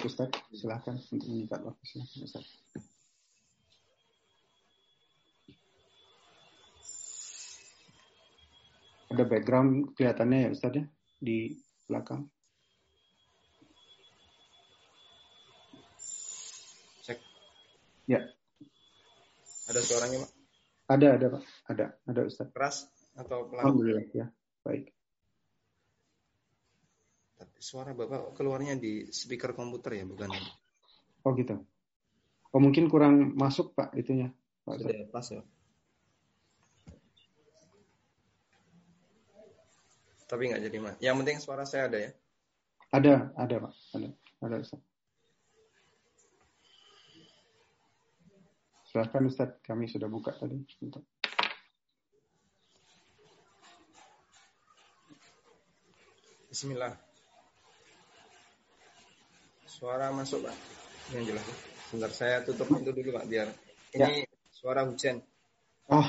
Baik Ustaz, silahkan untuk meningkat waktu. Silahkan Ustaz. Ada background kelihatannya ya Ustaz ya di belakang. Cek. Ya. Ada suaranya, Pak? Ada, ada Pak. Ada, ada Ustaz. Keras atau pelan? Alhamdulillah ya. Baik. Suara Bapak keluarnya di speaker komputer ya, bukan? Oh gitu. Oh mungkin kurang masuk Pak itunya. Pak. Sudah pas ya. Tapi nggak jadi mas. Yang penting suara saya ada ya. Ada, ada Pak. Ada, ada Ustaz. Silahkan Ustaz, kami sudah buka tadi. Untuk... Bismillah. Suara masuk pak. Yang jelas. ya. Sebentar saya tutup itu dulu pak biar ini suara hujan. Oh,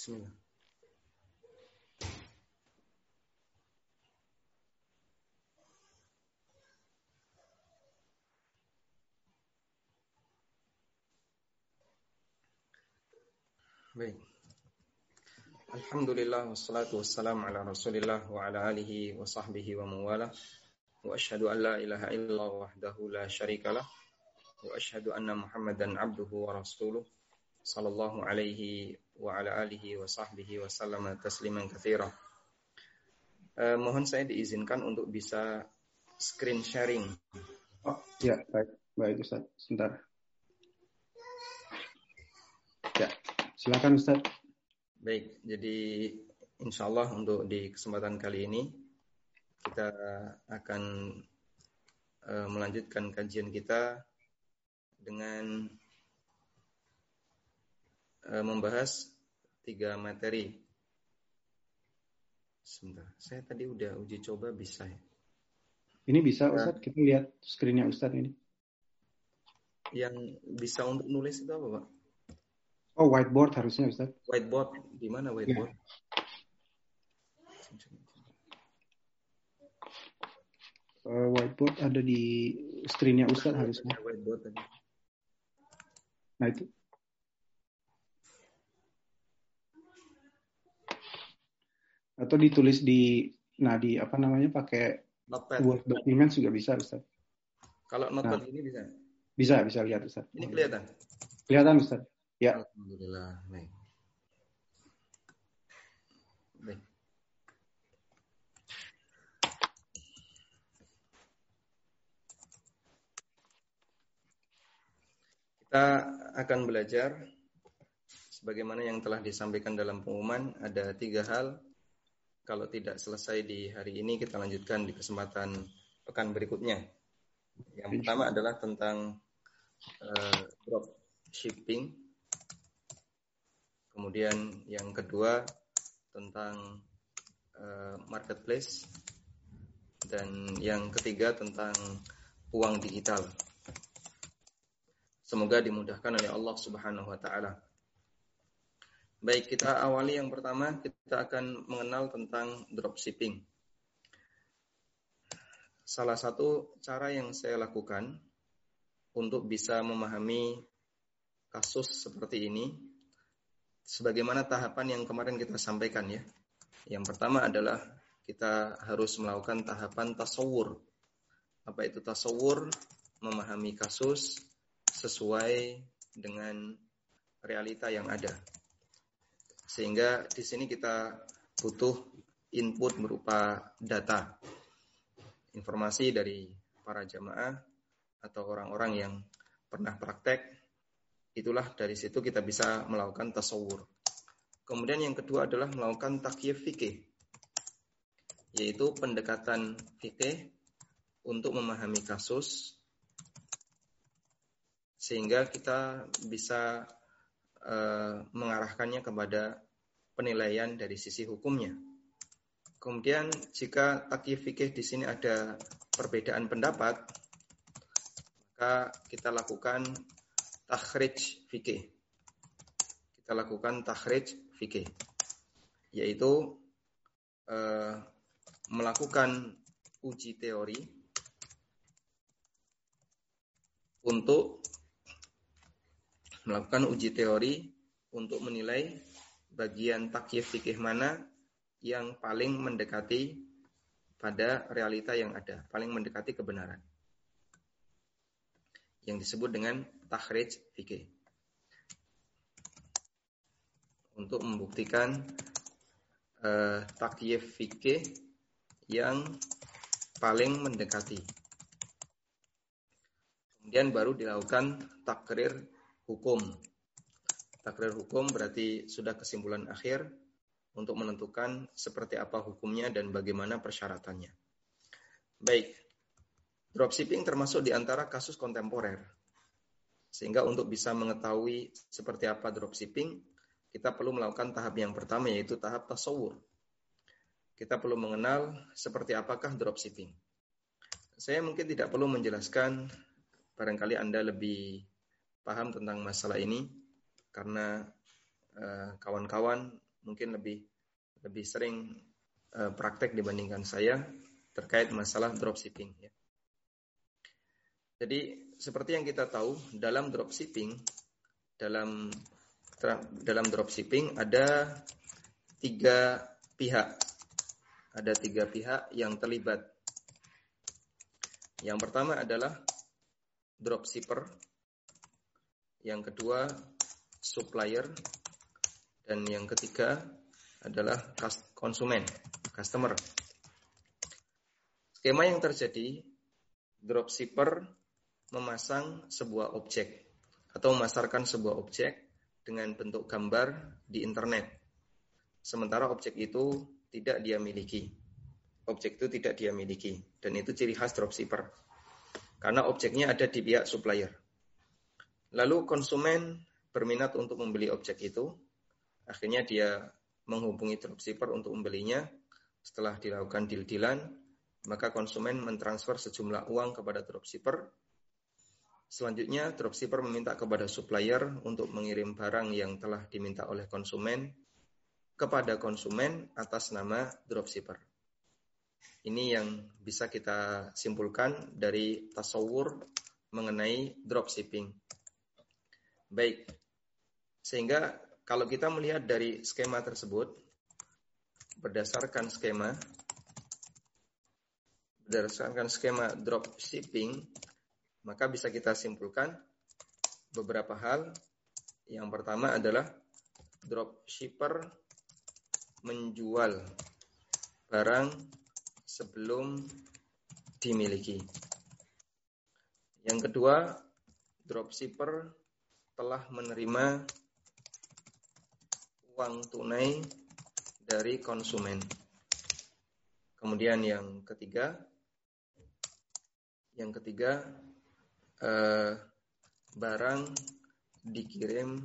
بسم الله. الحمد لله والصلاة والسلام على رسول الله وعلى آله وصحبه ومواله وأشهد أن لا إله إلا الله وحده لا شريك له وأشهد أن محمدا عبده ورسوله. Sallallahu alaihi wa ala alihi wa sahbihi wa sallama tasliman katsira. Eh, mohon saya diizinkan untuk bisa screen sharing. oh ya baik, baik Ustaz. Sebentar. Ya, silakan Ustaz. Baik, jadi insya Allah untuk di kesempatan kali ini kita akan eh, melanjutkan kajian kita dengan membahas tiga materi. Sebentar, saya tadi udah uji coba bisa ya. Ini bisa Ustaz, kita lihat screennya Ustaz ini. Yang bisa untuk nulis itu apa, Pak? Oh, whiteboard harusnya Ustaz. Whiteboard, di mana whiteboard? Eh, whiteboard ada di screennya Ustaz harusnya. Whiteboard tadi. Nah itu. Atau ditulis di, nah di apa namanya pakai Notepad. Word document juga bisa Ustaz. Kalau notepad ini bisa. Bisa, bisa lihat Ustaz. Ini kelihatan. Kelihatan Ustaz. Ya. Alhamdulillah. Baik. Baik. Kita akan belajar sebagaimana yang telah disampaikan dalam pengumuman ada tiga hal. Kalau tidak selesai di hari ini kita lanjutkan di kesempatan pekan berikutnya. Yang pertama adalah tentang eh, drop shipping. Kemudian yang kedua tentang eh, marketplace dan yang ketiga tentang uang digital. Semoga dimudahkan oleh Allah Subhanahu wa taala. Baik, kita awali yang pertama kita akan mengenal tentang dropshipping. Salah satu cara yang saya lakukan untuk bisa memahami kasus seperti ini sebagaimana tahapan yang kemarin kita sampaikan ya. Yang pertama adalah kita harus melakukan tahapan tasawur. Apa itu tasawur? Memahami kasus sesuai dengan realita yang ada. Sehingga di sini kita butuh input berupa data. informasi dari para jamaah atau orang-orang yang pernah praktek, itulah dari situ kita bisa melakukan tasawur. Kemudian yang kedua adalah melakukan takyif fikih, yaitu pendekatan fikih untuk memahami kasus sehingga kita bisa uh, mengarahkannya kepada penilaian dari sisi hukumnya. Kemudian jika takyif fikih di sini ada perbedaan pendapat, maka kita lakukan takhrij fikih. Kita lakukan takhrij fikih, yaitu uh, melakukan uji teori untuk melakukan uji teori untuk menilai bagian takyif fikih mana yang paling mendekati pada realita yang ada, paling mendekati kebenaran. Yang disebut dengan takhrij fikih. Untuk membuktikan uh, takyif fikih yang paling mendekati. Kemudian baru dilakukan takrir hukum. Takrir hukum berarti sudah kesimpulan akhir untuk menentukan seperti apa hukumnya dan bagaimana persyaratannya. Baik, dropshipping termasuk di antara kasus kontemporer. Sehingga untuk bisa mengetahui seperti apa dropshipping, kita perlu melakukan tahap yang pertama yaitu tahap tasawur. Kita perlu mengenal seperti apakah dropshipping. Saya mungkin tidak perlu menjelaskan, barangkali Anda lebih paham tentang masalah ini karena eh, kawan-kawan uh, mungkin lebih lebih sering uh, praktek dibandingkan saya terkait masalah dropshipping. Ya. Jadi seperti yang kita tahu dalam dropshipping dalam dalam dropshipping ada tiga pihak ada tiga pihak yang terlibat. Yang pertama adalah dropshipper yang kedua supplier, dan yang ketiga adalah konsumen, customer. Skema yang terjadi, dropshipper memasang sebuah objek atau memasarkan sebuah objek dengan bentuk gambar di internet. Sementara objek itu tidak dia miliki. Objek itu tidak dia miliki. Dan itu ciri khas dropshipper. Karena objeknya ada di pihak supplier. Lalu konsumen berminat untuk membeli objek itu, akhirnya dia menghubungi dropshipper untuk membelinya. Setelah dilakukan deal-dealan, maka konsumen mentransfer sejumlah uang kepada dropshipper. Selanjutnya, dropshipper meminta kepada supplier untuk mengirim barang yang telah diminta oleh konsumen kepada konsumen atas nama dropshipper. Ini yang bisa kita simpulkan dari tasawur mengenai dropshipping. Baik. Sehingga kalau kita melihat dari skema tersebut berdasarkan skema berdasarkan skema dropshipping maka bisa kita simpulkan beberapa hal. Yang pertama adalah dropshipper menjual barang sebelum dimiliki. Yang kedua, dropshipper telah menerima uang tunai dari konsumen. Kemudian yang ketiga, yang ketiga eh, barang dikirim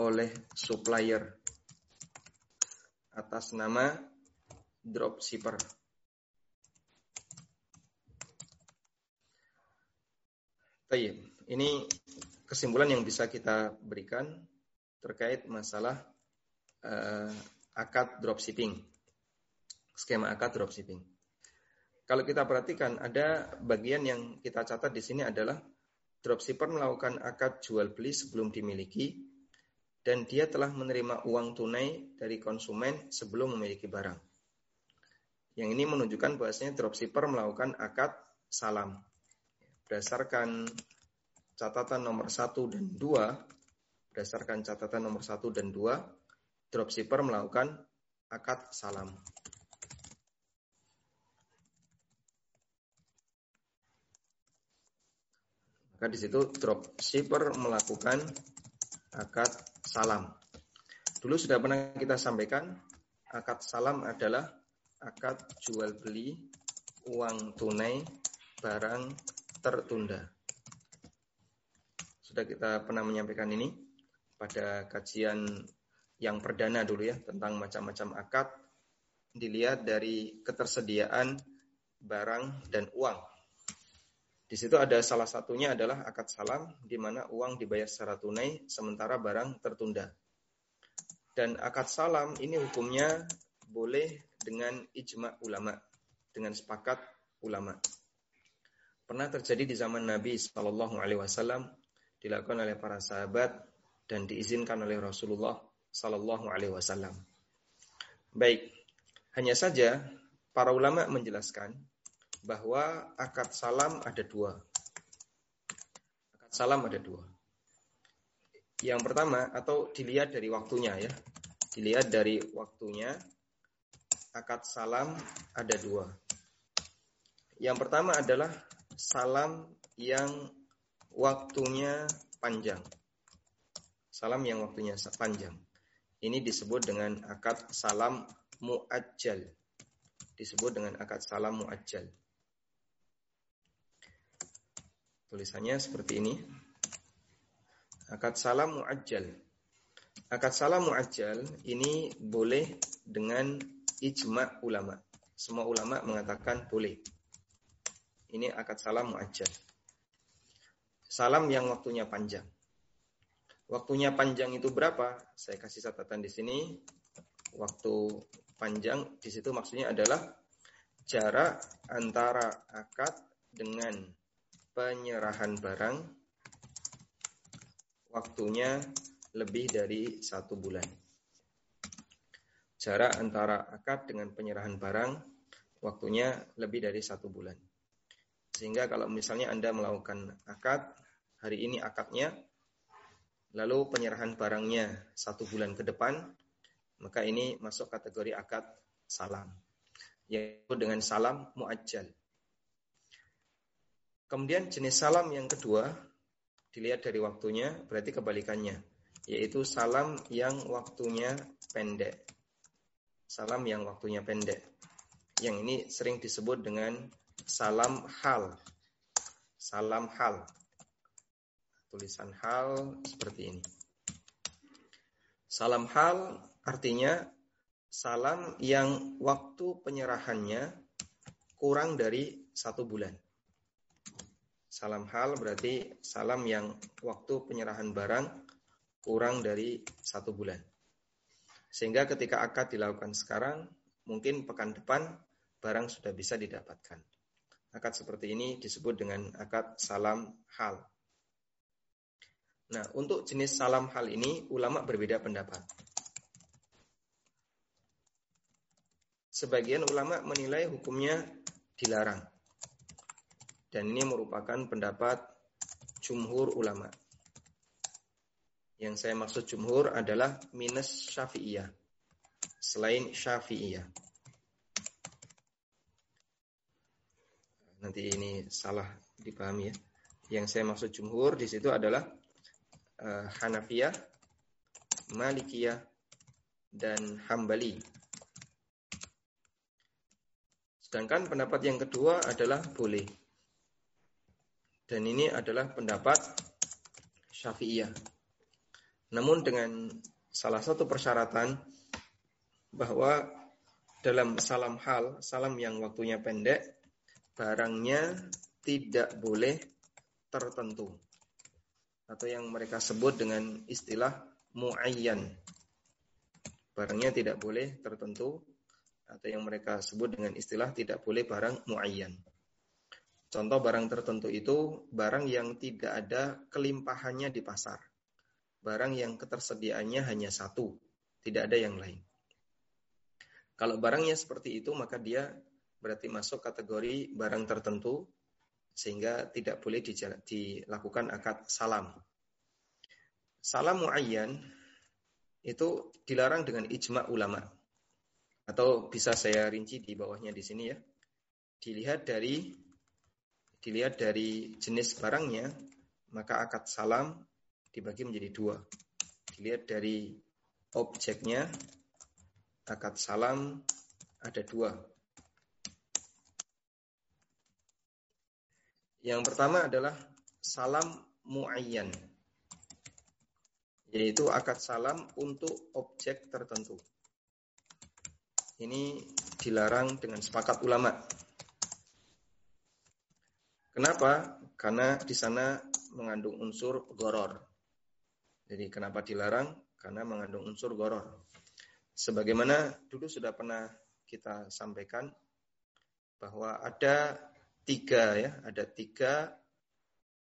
oleh supplier atas nama dropshipper. Tayyip. Ini kesimpulan yang bisa kita berikan terkait masalah uh, akad dropshipping. Skema akad dropshipping. Kalau kita perhatikan ada bagian yang kita catat di sini adalah dropshipper melakukan akad jual beli sebelum dimiliki dan dia telah menerima uang tunai dari konsumen sebelum memiliki barang. Yang ini menunjukkan bahwasanya dropshipper melakukan akad salam. Berdasarkan catatan nomor 1 dan 2, berdasarkan catatan nomor 1 dan 2, dropshipper melakukan akad salam. Maka di situ dropshipper melakukan akad salam. Dulu sudah pernah kita sampaikan, akad salam adalah akad jual beli uang tunai barang tertunda. Sudah kita pernah menyampaikan ini pada kajian yang perdana dulu ya tentang macam-macam akad dilihat dari ketersediaan barang dan uang. Di situ ada salah satunya adalah akad salam di mana uang dibayar secara tunai sementara barang tertunda. Dan akad salam ini hukumnya boleh dengan ijma ulama, dengan sepakat ulama. Pernah terjadi di zaman Nabi Shallallahu Alaihi Wasallam dilakukan oleh para sahabat dan diizinkan oleh Rasulullah Shallallahu Alaihi Wasallam. Baik, hanya saja para ulama menjelaskan bahwa akad salam ada dua. Akad salam ada dua. Yang pertama atau dilihat dari waktunya ya. Dilihat dari waktunya akad salam ada dua. Yang pertama adalah salam yang waktunya panjang. Salam yang waktunya panjang. Ini disebut dengan akad salam muajjal. Disebut dengan akad salam muajjal. Tulisannya seperti ini akad salam muajjal. Akad salam muajjal ini boleh dengan ijma ulama. Semua ulama mengatakan boleh. Ini akad salam muajjal. Salam yang waktunya panjang. Waktunya panjang itu berapa? Saya kasih catatan di sini. Waktu panjang di situ maksudnya adalah jarak antara akad dengan penyerahan barang waktunya lebih dari satu bulan. Jarak antara akad dengan penyerahan barang waktunya lebih dari satu bulan. Sehingga kalau misalnya Anda melakukan akad, hari ini akadnya, lalu penyerahan barangnya satu bulan ke depan, maka ini masuk kategori akad salam. Yaitu dengan salam muajjal. Kemudian jenis salam yang kedua dilihat dari waktunya berarti kebalikannya yaitu salam yang waktunya pendek. Salam yang waktunya pendek. Yang ini sering disebut dengan salam hal. Salam hal. Tulisan hal seperti ini. Salam hal artinya salam yang waktu penyerahannya kurang dari satu bulan. Salam hal berarti salam yang waktu penyerahan barang kurang dari satu bulan. Sehingga ketika akad dilakukan sekarang, mungkin pekan depan barang sudah bisa didapatkan. Akad seperti ini disebut dengan akad salam hal. Nah, untuk jenis salam hal ini ulama berbeda pendapat. Sebagian ulama menilai hukumnya dilarang. Dan ini merupakan pendapat jumhur ulama. Yang saya maksud jumhur adalah minus syafi'iyah. Selain syafi'iyah. Nanti ini salah dipahami ya. Yang saya maksud jumhur di situ adalah uh, Hanafiyah, Malikiyah, dan Hambali. Sedangkan pendapat yang kedua adalah boleh. Dan ini adalah pendapat Syafi'iyah. Namun dengan salah satu persyaratan bahwa dalam salam hal, salam yang waktunya pendek, barangnya tidak boleh tertentu. Atau yang mereka sebut dengan istilah muayyan. Barangnya tidak boleh tertentu atau yang mereka sebut dengan istilah tidak boleh barang muayyan. Contoh barang tertentu itu barang yang tidak ada kelimpahannya di pasar. Barang yang ketersediaannya hanya satu, tidak ada yang lain. Kalau barangnya seperti itu, maka dia berarti masuk kategori barang tertentu sehingga tidak boleh dilakukan akad salam. Salam muayyan itu dilarang dengan ijma ulama. Atau bisa saya rinci di bawahnya di sini ya. Dilihat dari dilihat dari jenis barangnya, maka akad salam dibagi menjadi dua. Dilihat dari objeknya, akad salam ada dua. Yang pertama adalah salam muayyan, yaitu akad salam untuk objek tertentu. Ini dilarang dengan sepakat ulama. Kenapa? Karena di sana mengandung unsur goror. Jadi kenapa dilarang? Karena mengandung unsur goror. Sebagaimana dulu sudah pernah kita sampaikan bahwa ada tiga ya, ada tiga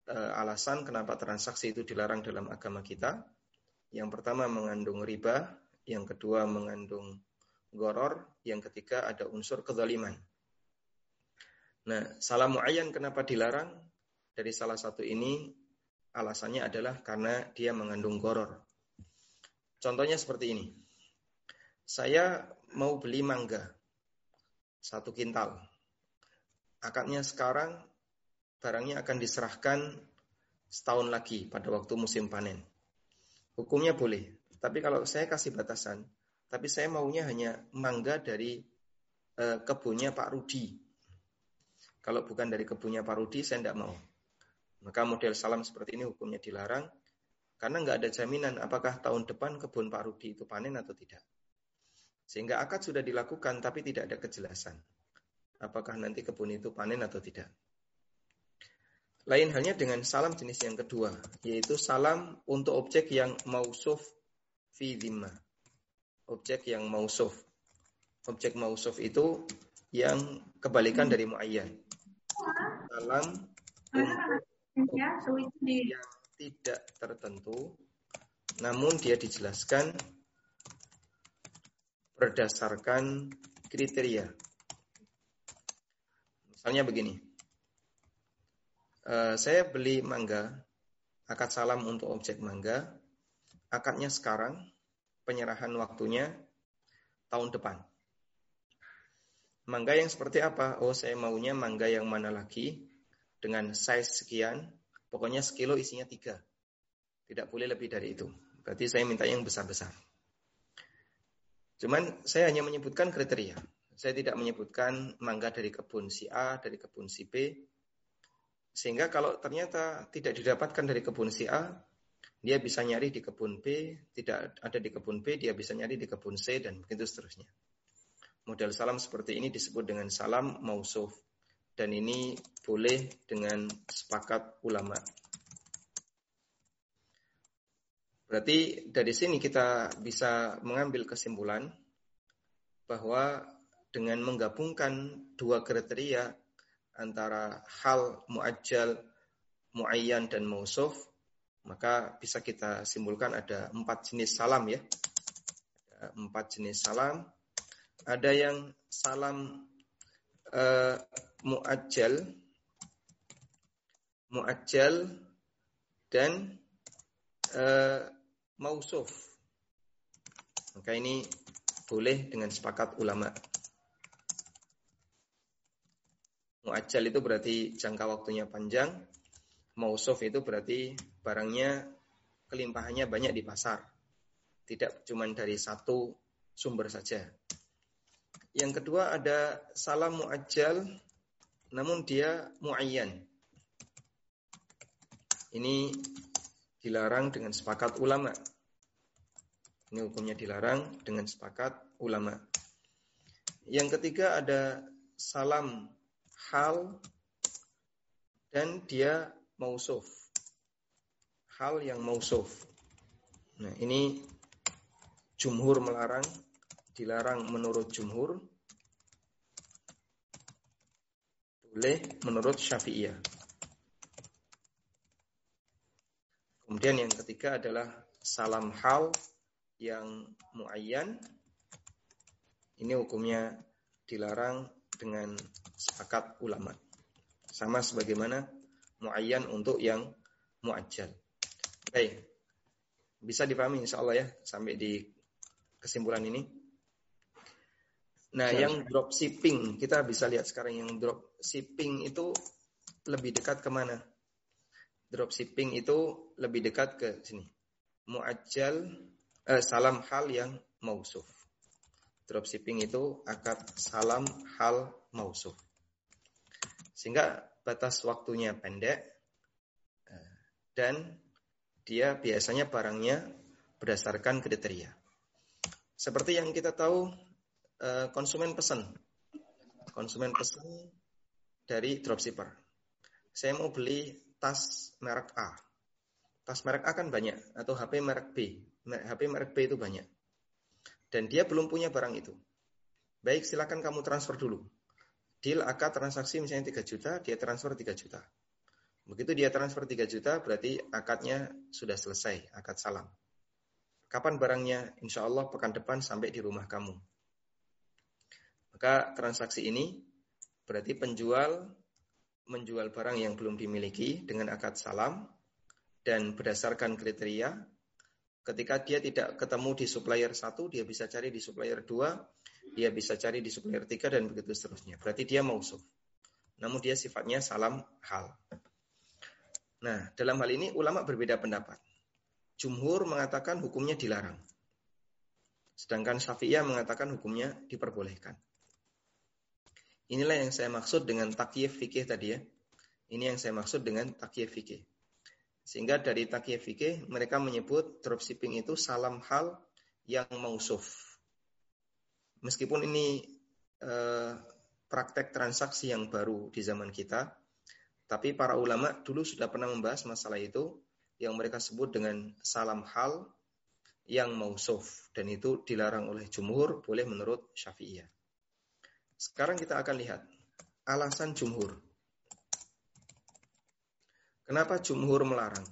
uh, alasan kenapa transaksi itu dilarang dalam agama kita. Yang pertama mengandung riba, yang kedua mengandung goror, yang ketiga ada unsur kezaliman. Nah, salam muayyan kenapa dilarang? Dari salah satu ini alasannya adalah karena dia mengandung goror. Contohnya seperti ini. Saya mau beli mangga satu kintal. Akadnya sekarang barangnya akan diserahkan setahun lagi pada waktu musim panen. Hukumnya boleh. Tapi kalau saya kasih batasan, tapi saya maunya hanya mangga dari eh, kebunnya Pak Rudi kalau bukan dari kebunnya Pak Rudi, saya tidak mau. Maka model salam seperti ini hukumnya dilarang. Karena nggak ada jaminan apakah tahun depan kebun Pak Rudi itu panen atau tidak. Sehingga akad sudah dilakukan tapi tidak ada kejelasan. Apakah nanti kebun itu panen atau tidak. Lain halnya dengan salam jenis yang kedua, yaitu salam untuk objek yang mausuf fi dhimma. Objek yang mausuf. Objek mausuf itu yang kebalikan dari muayyan dalam yang tidak tertentu, namun dia dijelaskan berdasarkan kriteria. Misalnya begini, uh, saya beli mangga, akad salam untuk objek mangga, akadnya sekarang, penyerahan waktunya tahun depan. Mangga yang seperti apa? Oh, saya maunya mangga yang mana lagi? Dengan size sekian. Pokoknya sekilo isinya tiga. Tidak boleh lebih dari itu. Berarti saya minta yang besar-besar. Cuman saya hanya menyebutkan kriteria. Saya tidak menyebutkan mangga dari kebun si A, dari kebun si B. Sehingga kalau ternyata tidak didapatkan dari kebun si A, dia bisa nyari di kebun B, tidak ada di kebun B, dia bisa nyari di kebun C, dan begitu seterusnya. Model salam seperti ini disebut dengan salam mausuf. Dan ini boleh dengan sepakat ulama. Berarti dari sini kita bisa mengambil kesimpulan bahwa dengan menggabungkan dua kriteria antara hal muajjal, muayyan dan mausuf, maka bisa kita simpulkan ada empat jenis salam ya. Empat jenis salam ada yang salam uh, muajjal muajjal dan uh, mausuf. Maka ini boleh dengan sepakat ulama. Muajjal itu berarti jangka waktunya panjang. Mausuf itu berarti barangnya kelimpahannya banyak di pasar. Tidak cuma dari satu sumber saja. Yang kedua ada salam muajjal namun dia muayyan. Ini dilarang dengan sepakat ulama. Ini hukumnya dilarang dengan sepakat ulama. Yang ketiga ada salam hal dan dia mausuf. Hal yang mausuf. Nah, ini jumhur melarang dilarang menurut jumhur, boleh menurut syafi'iyah. Kemudian yang ketiga adalah salam hal yang muayyan. Ini hukumnya dilarang dengan sepakat ulama. Sama sebagaimana muayyan untuk yang muajjal. Baik. Bisa dipahami insya Allah ya sampai di kesimpulan ini. Nah, ya. yang drop shipping, kita bisa lihat sekarang yang drop shipping itu lebih dekat ke mana? dropshipping itu lebih dekat ke sini. Muajjal eh, salam hal yang mausuf. Dropshipping itu akad salam hal mausuf. Sehingga batas waktunya pendek eh, dan dia biasanya barangnya berdasarkan kriteria. Seperti yang kita tahu eh, konsumen pesan. Konsumen pesan dari dropshipper. Saya mau beli tas merek A. Tas merek A kan banyak atau HP merek B. HP merek B itu banyak. Dan dia belum punya barang itu. Baik, silakan kamu transfer dulu. Deal akad transaksi misalnya 3 juta, dia transfer 3 juta. Begitu dia transfer 3 juta, berarti akadnya sudah selesai, akad salam. Kapan barangnya? Insya Allah pekan depan sampai di rumah kamu. Maka transaksi ini berarti penjual menjual barang yang belum dimiliki dengan akad salam dan berdasarkan kriteria ketika dia tidak ketemu di supplier satu dia bisa cari di supplier dua dia bisa cari di supplier tiga dan begitu seterusnya. Berarti dia mausuf. Namun dia sifatnya salam hal. Nah dalam hal ini ulama berbeda pendapat. Jumhur mengatakan hukumnya dilarang. Sedangkan syafi'iyah mengatakan hukumnya diperbolehkan. Inilah yang saya maksud dengan takyif fikih tadi ya. Ini yang saya maksud dengan takyif fikih. Sehingga dari takyif fikih mereka menyebut dropshipping itu salam hal yang mausuf. Meskipun ini eh, praktek transaksi yang baru di zaman kita, tapi para ulama dulu sudah pernah membahas masalah itu yang mereka sebut dengan salam hal yang mausuf dan itu dilarang oleh jumhur boleh menurut Syafi'iyah. Sekarang kita akan lihat alasan jumhur. Kenapa jumhur melarang?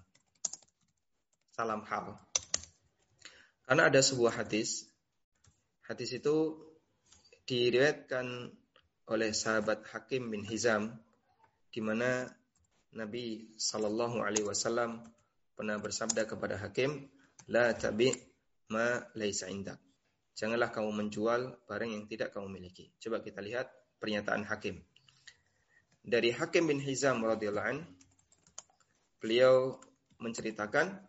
Salam hal. Karena ada sebuah hadis. Hadis itu diriwayatkan oleh sahabat Hakim bin Hizam di mana Nabi Shallallahu Alaihi Wasallam pernah bersabda kepada Hakim, la tabi ma laisa indak. Janganlah kamu menjual barang yang tidak kamu miliki. Coba kita lihat pernyataan hakim. Dari Hakim bin Hizam radhiyallahu beliau menceritakan,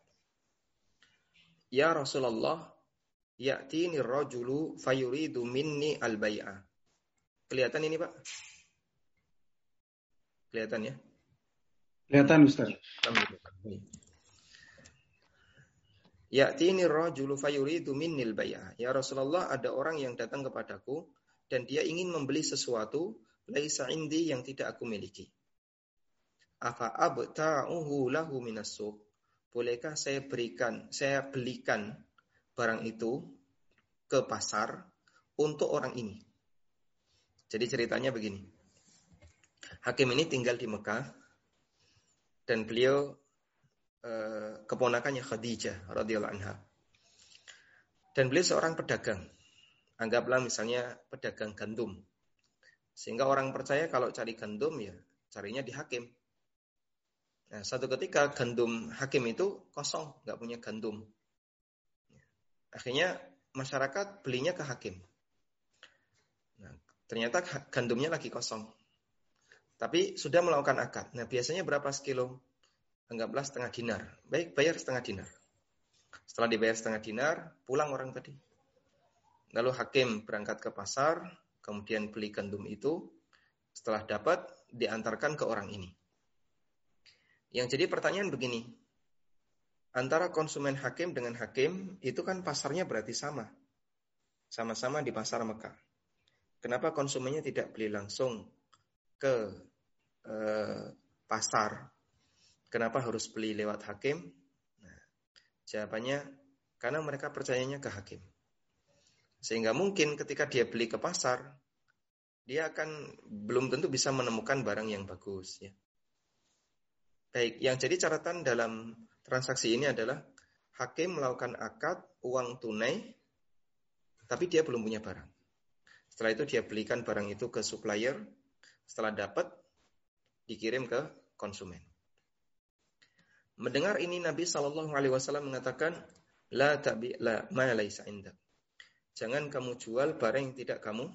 Ya Rasulullah, ya'tini rajulu fayuridu minni al-bai'ah. Kelihatan ini, Pak? Kelihatan ya? Kelihatan, Ustaz. Ya'tini rajulu fayuridu minnil bay'a. Ya Rasulullah, ada orang yang datang kepadaku dan dia ingin membeli sesuatu laisa indi yang tidak aku miliki. Afa abta'uhu lahu minasuk. Bolehkah saya berikan, saya belikan barang itu ke pasar untuk orang ini? Jadi ceritanya begini. Hakim ini tinggal di Mekah dan beliau Eh, keponakannya Khadijah radhiyallahu anha. Dan beliau seorang pedagang. Anggaplah misalnya pedagang gandum. Sehingga orang percaya kalau cari gandum ya carinya di hakim. Nah, satu ketika gandum hakim itu kosong, nggak punya gandum. Akhirnya masyarakat belinya ke hakim. Nah, ternyata gandumnya lagi kosong. Tapi sudah melakukan akad. Nah, biasanya berapa sekilo? anggaplah setengah dinar. Baik, bayar setengah dinar. Setelah dibayar setengah dinar, pulang orang tadi. Lalu hakim berangkat ke pasar, kemudian beli gandum itu. Setelah dapat, diantarkan ke orang ini. Yang jadi pertanyaan begini, antara konsumen hakim dengan hakim itu kan pasarnya berarti sama. Sama-sama di pasar Mekah. Kenapa konsumennya tidak beli langsung ke eh, pasar Kenapa harus beli lewat hakim? Nah, jawabannya karena mereka percayanya ke hakim. Sehingga mungkin ketika dia beli ke pasar, dia akan belum tentu bisa menemukan barang yang bagus ya. Baik, yang jadi catatan dalam transaksi ini adalah hakim melakukan akad uang tunai tapi dia belum punya barang. Setelah itu dia belikan barang itu ke supplier, setelah dapat dikirim ke konsumen. Mendengar ini Nabi Shallallahu Alaihi Wasallam mengatakan, la tabi la ma laisa. Jangan kamu jual barang yang tidak kamu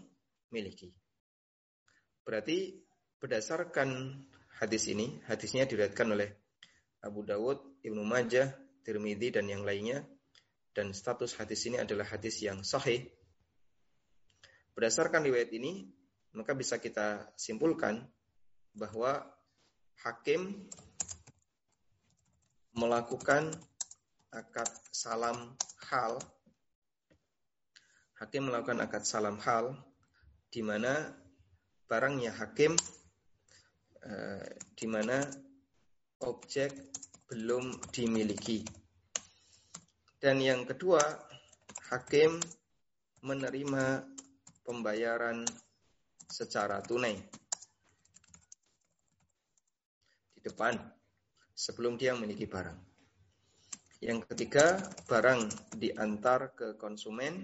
miliki. Berarti berdasarkan hadis ini, hadisnya diriwayatkan oleh Abu Dawud, Ibnu Majah, Tirmidzi dan yang lainnya. Dan status hadis ini adalah hadis yang sahih. Berdasarkan riwayat ini, maka bisa kita simpulkan bahwa hakim melakukan akad salam hal. Hakim melakukan akad salam hal di mana barangnya hakim eh, di mana objek belum dimiliki. Dan yang kedua, hakim menerima pembayaran secara tunai di depan sebelum dia memiliki barang. Yang ketiga, barang diantar ke konsumen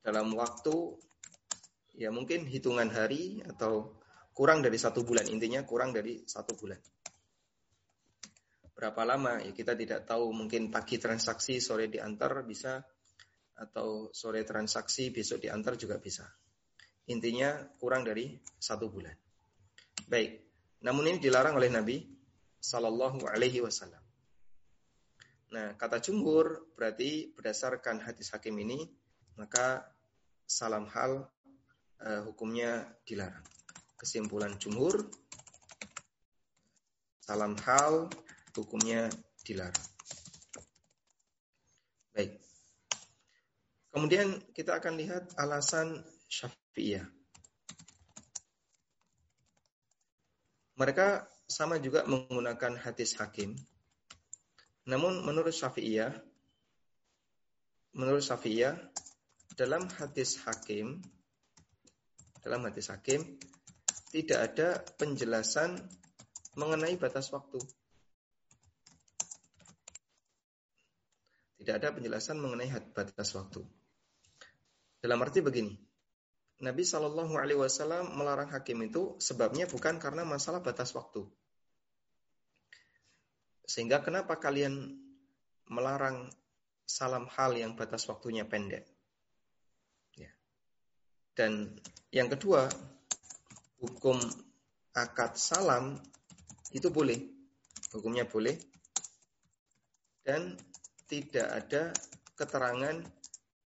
dalam waktu ya mungkin hitungan hari atau kurang dari satu bulan. Intinya kurang dari satu bulan. Berapa lama? Ya kita tidak tahu. Mungkin pagi transaksi sore diantar bisa. Atau sore transaksi besok diantar juga bisa. Intinya kurang dari satu bulan. Baik. Namun ini dilarang oleh Nabi Sallallahu Alaihi Wasallam. Nah kata jumhur berarti berdasarkan hadis hakim ini maka salam hal uh, hukumnya dilarang. Kesimpulan jumhur, salam hal hukumnya dilarang. Baik. Kemudian kita akan lihat alasan Syafi'iyah. Mereka sama juga menggunakan hadis hakim. Namun menurut Syafi'iyah, menurut Syafi'iyah, dalam hadis hakim dalam hadis hakim tidak ada penjelasan mengenai batas waktu. Tidak ada penjelasan mengenai batas waktu. Dalam arti begini, Nabi Shallallahu Alaihi Wasallam melarang hakim itu sebabnya bukan karena masalah batas waktu. Sehingga kenapa kalian melarang salam hal yang batas waktunya pendek? Dan yang kedua, hukum akad salam itu boleh. Hukumnya boleh. Dan tidak ada keterangan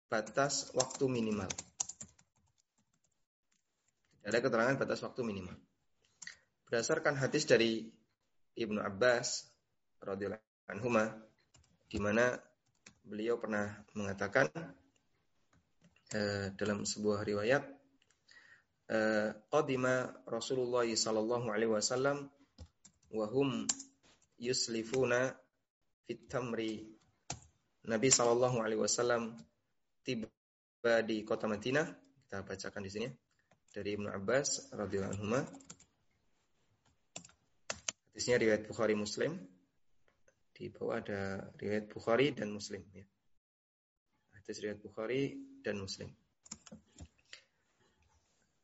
batas waktu minimal. Tidak ada keterangan batas waktu minimal. Berdasarkan hadis dari Ibnu Abbas radhiyallahu anhu di mana beliau pernah mengatakan Eh, dalam sebuah riwayat eh, qadima Rasulullah sallallahu alaihi wasallam wa hum yuslifuna fit tamri. Nabi sallallahu alaihi wasallam tiba di kota Madinah. Kita bacakan di sini dari Ibnu Abbas radhiyallahu anhu Hadisnya riwayat Bukhari Muslim. Di bawah ada riwayat Bukhari dan Muslim ya. Hadis riwayat Bukhari dan Muslim.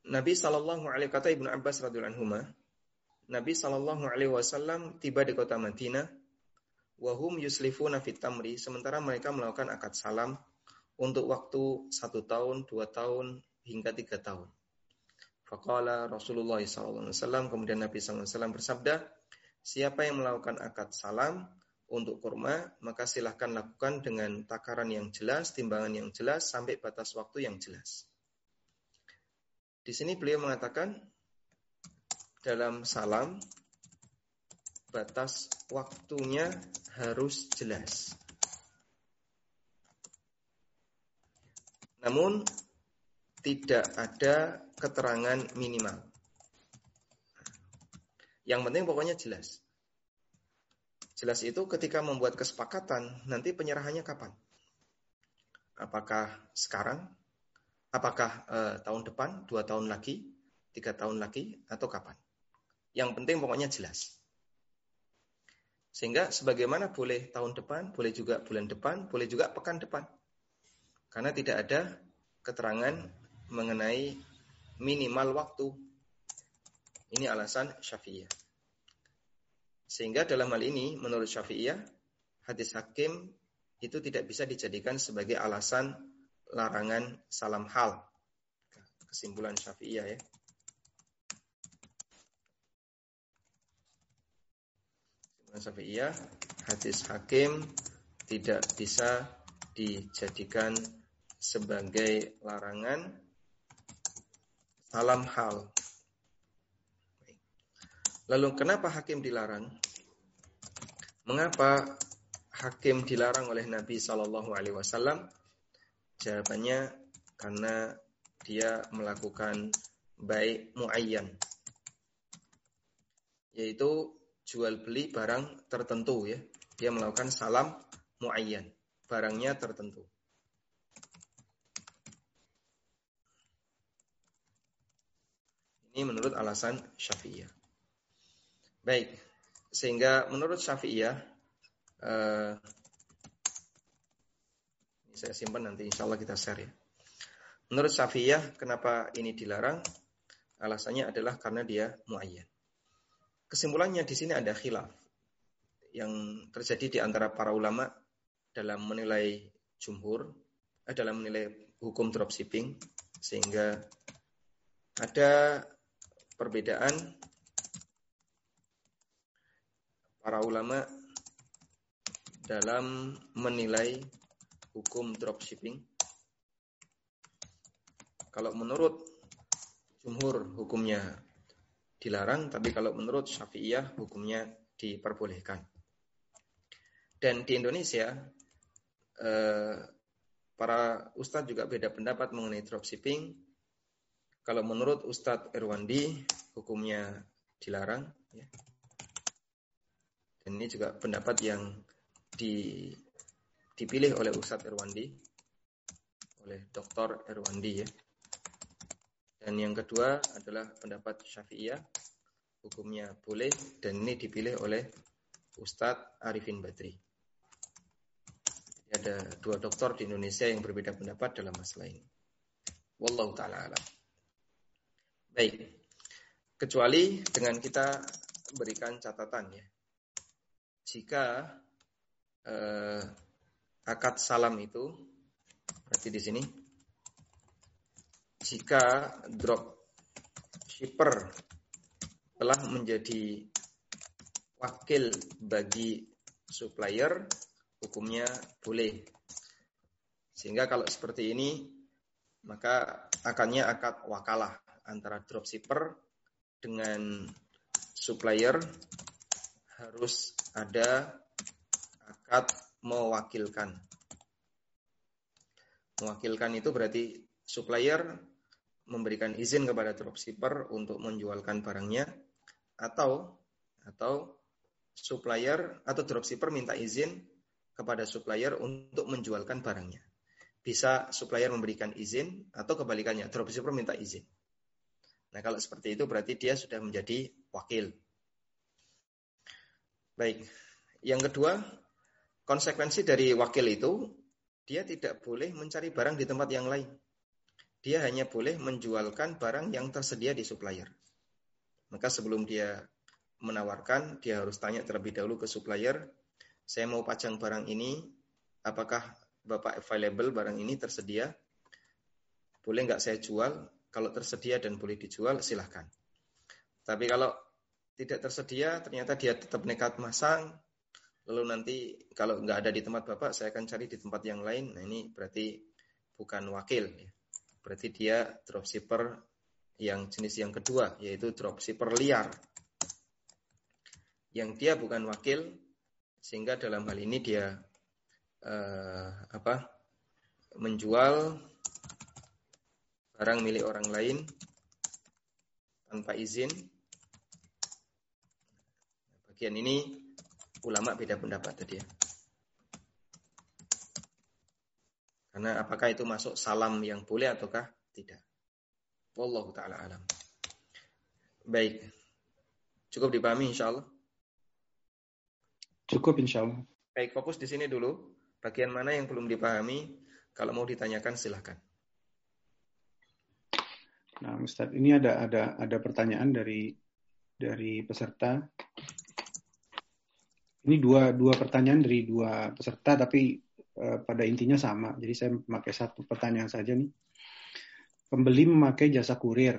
Nabi Shallallahu Alaihi kata Ibnu Abbas radhiyallahu anhu, Nabi Shallallahu Alaihi Wasallam tiba di kota Madinah, wahum yuslifuna fit tamri, sementara mereka melakukan akad salam untuk waktu satu tahun, dua tahun, hingga tiga tahun. Faqala Rasulullah SAW, kemudian Nabi SAW bersabda, siapa yang melakukan akad salam, untuk kurma, maka silahkan lakukan dengan takaran yang jelas, timbangan yang jelas, sampai batas waktu yang jelas. Di sini beliau mengatakan, dalam salam, batas waktunya harus jelas. Namun, tidak ada keterangan minimal. Yang penting pokoknya jelas. Jelas itu ketika membuat kesepakatan, nanti penyerahannya kapan? Apakah sekarang? Apakah eh, tahun depan, dua tahun lagi, tiga tahun lagi, atau kapan? Yang penting pokoknya jelas. Sehingga sebagaimana boleh tahun depan, boleh juga bulan depan, boleh juga pekan depan. Karena tidak ada keterangan mengenai minimal waktu. Ini alasan Syafi'iyah. Sehingga dalam hal ini menurut Syafi'iyah hadis hakim itu tidak bisa dijadikan sebagai alasan larangan salam hal. Kesimpulan Syafi'iyah ya. Syafi'iyah, hadis hakim tidak bisa dijadikan sebagai larangan salam hal. Lalu kenapa hakim dilarang? Mengapa hakim dilarang oleh Nabi Shallallahu Alaihi Wasallam? Jawabannya karena dia melakukan baik muayyan, yaitu jual beli barang tertentu ya. Dia melakukan salam muayyan, barangnya tertentu. Ini menurut alasan Syafi'iyah. Baik, sehingga menurut Syafi'iyah eh, saya simpan nanti insya Allah kita share ya. Menurut Syafi'iyah kenapa ini dilarang? Alasannya adalah karena dia muayyan. Kesimpulannya di sini ada khilaf yang terjadi di antara para ulama dalam menilai jumhur, eh, dalam menilai hukum dropshipping, sehingga ada perbedaan para ulama dalam menilai hukum dropshipping. Kalau menurut jumhur hukumnya dilarang, tapi kalau menurut Syafi'iyah hukumnya diperbolehkan. Dan di Indonesia eh, para ustadz juga beda pendapat mengenai dropshipping. Kalau menurut Ustadz Irwandi hukumnya dilarang. Ya. Dan ini juga pendapat yang di, dipilih oleh Ustadz Irwandi, oleh Dr. Irwandi ya. Dan yang kedua adalah pendapat Syafi'iyah, hukumnya boleh dan ini dipilih oleh Ustadz Arifin Badri. Ada dua dokter di Indonesia yang berbeda pendapat dalam masalah ini. Wallahu taala alam. Baik. Kecuali dengan kita berikan catatan ya jika eh, akad salam itu berarti di sini jika drop shipper telah menjadi wakil bagi supplier hukumnya boleh. Sehingga kalau seperti ini maka akannya akad wakalah antara dropshipper dengan supplier harus ada akad mewakilkan. Mewakilkan itu berarti supplier memberikan izin kepada dropshipper untuk menjualkan barangnya atau atau supplier atau dropshipper minta izin kepada supplier untuk menjualkan barangnya. Bisa supplier memberikan izin atau kebalikannya dropshipper minta izin. Nah, kalau seperti itu berarti dia sudah menjadi wakil Baik. Yang kedua, konsekuensi dari wakil itu, dia tidak boleh mencari barang di tempat yang lain. Dia hanya boleh menjualkan barang yang tersedia di supplier. Maka sebelum dia menawarkan, dia harus tanya terlebih dahulu ke supplier, saya mau pajang barang ini, apakah Bapak available barang ini tersedia? Boleh nggak saya jual? Kalau tersedia dan boleh dijual, silahkan. Tapi kalau tidak tersedia, ternyata dia tetap nekat masang. Lalu nanti kalau nggak ada di tempat Bapak, saya akan cari di tempat yang lain. Nah ini berarti bukan wakil. Ya. Berarti dia dropshipper yang jenis yang kedua, yaitu dropshipper liar. Yang dia bukan wakil, sehingga dalam hal ini dia eh, apa menjual barang milik orang lain tanpa izin bagian ini ulama beda pendapat tadi ya. Karena apakah itu masuk salam yang boleh ataukah tidak. Wallahu taala alam. Baik. Cukup dipahami insya Allah? Cukup insya Allah. Baik, fokus di sini dulu. Bagian mana yang belum dipahami, kalau mau ditanyakan silahkan. Nah, Ustaz, ini ada ada ada pertanyaan dari dari peserta ini dua dua pertanyaan dari dua peserta tapi uh, pada intinya sama. Jadi saya memakai satu pertanyaan saja nih. Pembeli memakai jasa kurir.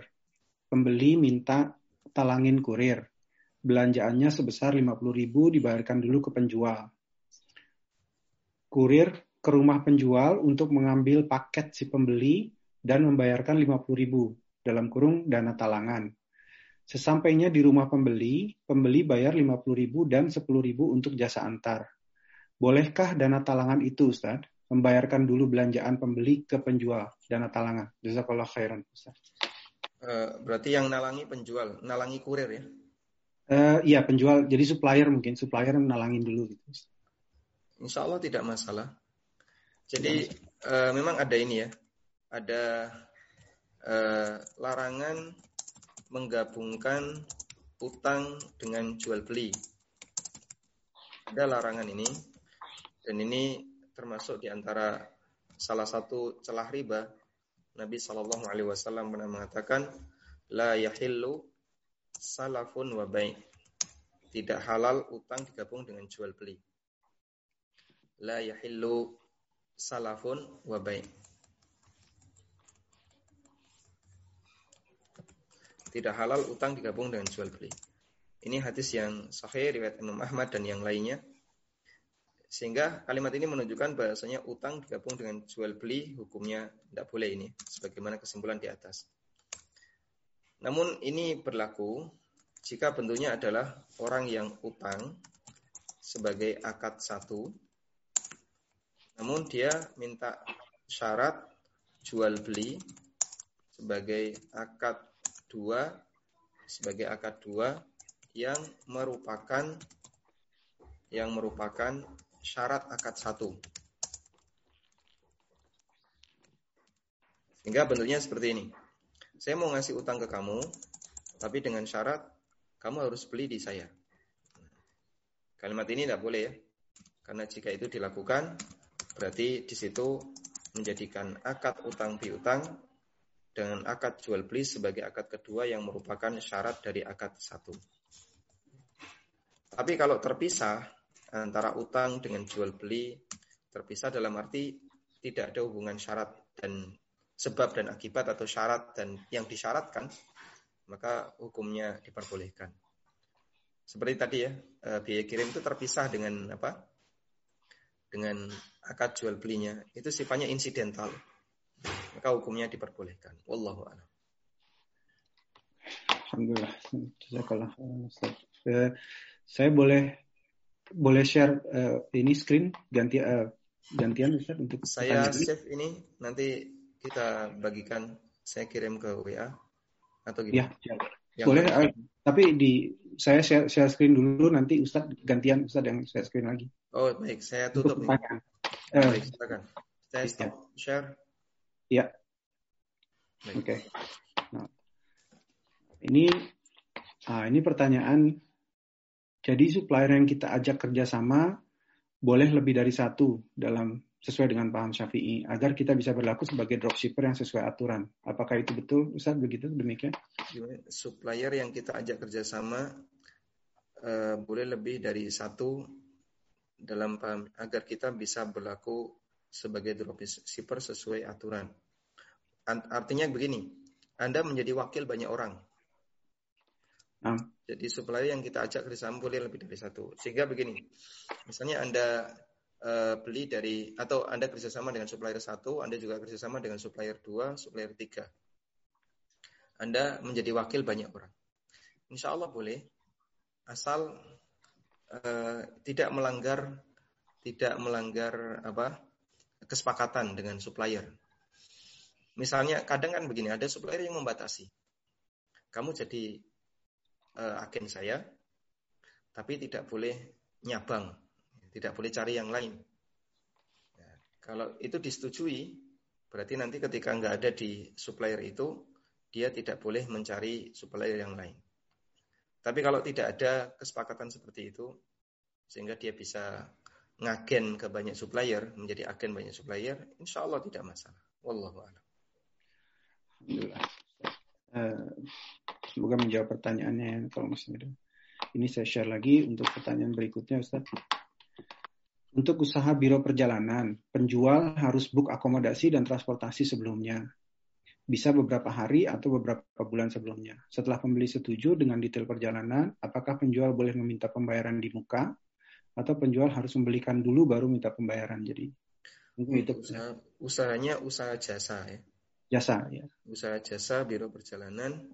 Pembeli minta talangin kurir. belanjaannya sebesar 50.000 dibayarkan dulu ke penjual. Kurir ke rumah penjual untuk mengambil paket si pembeli dan membayarkan 50.000 dalam kurung dana talangan. Sesampainya di rumah pembeli, pembeli bayar 50.000 dan 10.000 untuk jasa antar. Bolehkah dana talangan itu, Ustaz? Membayarkan dulu belanjaan pembeli ke penjual dana talangan. Jazakallah khairan, Ustaz. Uh, berarti yang nalangi penjual, nalangi kurir ya? Uh, iya, penjual. Jadi supplier mungkin, supplier nalangin dulu gitu. Insya Allah tidak masalah. Jadi uh, memang ada ini ya, ada uh, larangan menggabungkan utang dengan jual beli. Ada larangan ini, dan ini termasuk di antara salah satu celah riba. Nabi Shallallahu Alaihi Wasallam pernah mengatakan, la yahillu salafun wa Tidak halal utang digabung dengan jual beli. La yahillu salafun wa Tidak halal utang digabung dengan jual beli. Ini hadis yang sahih riwayat Imam Ahmad dan yang lainnya. Sehingga kalimat ini menunjukkan bahasanya utang digabung dengan jual beli hukumnya tidak boleh ini. Sebagaimana kesimpulan di atas. Namun ini berlaku jika bentuknya adalah orang yang utang sebagai akad satu namun dia minta syarat jual beli sebagai akad dua sebagai akad dua yang merupakan yang merupakan syarat akad satu. Sehingga bentuknya seperti ini. Saya mau ngasih utang ke kamu, tapi dengan syarat kamu harus beli di saya. Kalimat ini tidak boleh ya. Karena jika itu dilakukan, Berarti di situ menjadikan akad utang piutang dengan akad jual beli sebagai akad kedua yang merupakan syarat dari akad satu. Tapi kalau terpisah antara utang dengan jual beli, terpisah dalam arti tidak ada hubungan syarat dan sebab dan akibat atau syarat dan yang disyaratkan, maka hukumnya diperbolehkan. Seperti tadi ya, eh, biaya kirim itu terpisah dengan apa? Dengan akad jual belinya itu sifatnya insidental. Maka hukumnya diperbolehkan. Wallahu a'lam. Alhamdulillah. Uh, saya boleh boleh share uh, ini screen ganti uh, gantian Ustaz untuk saya save ini nanti kita bagikan saya kirim ke WA atau gimana? Ya, ya. boleh uh, tapi di saya share, share screen dulu nanti Ustaz gantian Ustaz yang share screen lagi. Oh, baik, saya tutup ini. Eh, Baik, silakan. Saya stop ya. share. Ya. Oke. Okay. Nah, ini nah, ini pertanyaan. Jadi supplier yang kita ajak kerjasama boleh lebih dari satu dalam sesuai dengan paham Syafi'i agar kita bisa berlaku sebagai dropshipper yang sesuai aturan. Apakah itu betul, Ustaz? Begitu demikian? Supplier yang kita ajak kerjasama uh, boleh lebih dari satu dalam paham agar kita bisa berlaku sebagai dropshipper sesuai aturan. Artinya begini, Anda menjadi wakil banyak orang. Hmm. Jadi supplier yang kita ajak kerjasama boleh lebih dari satu. Sehingga begini, misalnya Anda uh, beli dari atau Anda kerjasama dengan supplier satu, Anda juga kerjasama dengan supplier dua, supplier tiga. Anda menjadi wakil banyak orang. Insya Allah boleh, asal Eh, tidak melanggar tidak melanggar apa kesepakatan dengan supplier. Misalnya kadang kan begini ada supplier yang membatasi. Kamu jadi uh, agen saya, tapi tidak boleh nyabang, tidak boleh cari yang lain. Ya, kalau itu disetujui, berarti nanti ketika nggak ada di supplier itu, dia tidak boleh mencari supplier yang lain. Tapi kalau tidak ada kesepakatan seperti itu, sehingga dia bisa ngagen ke banyak supplier, menjadi agen banyak supplier, insya Allah tidak masalah. Wallahu a'lam. Uh, semoga menjawab pertanyaannya kalau masih ada. Ini saya share lagi untuk pertanyaan berikutnya Ustaz. Untuk usaha biro perjalanan, penjual harus book akomodasi dan transportasi sebelumnya. bisa beberapa hari atau beberapa bulan sebelumnya. Setelah pembeli setuju dengan detail perjalanan, apakah penjual boleh meminta pembayaran di muka atau penjual harus membelikan dulu baru minta pembayaran? Jadi mungkin itu usaha, usahanya usaha jasa ya. Jasa ya. Usaha jasa biro perjalanan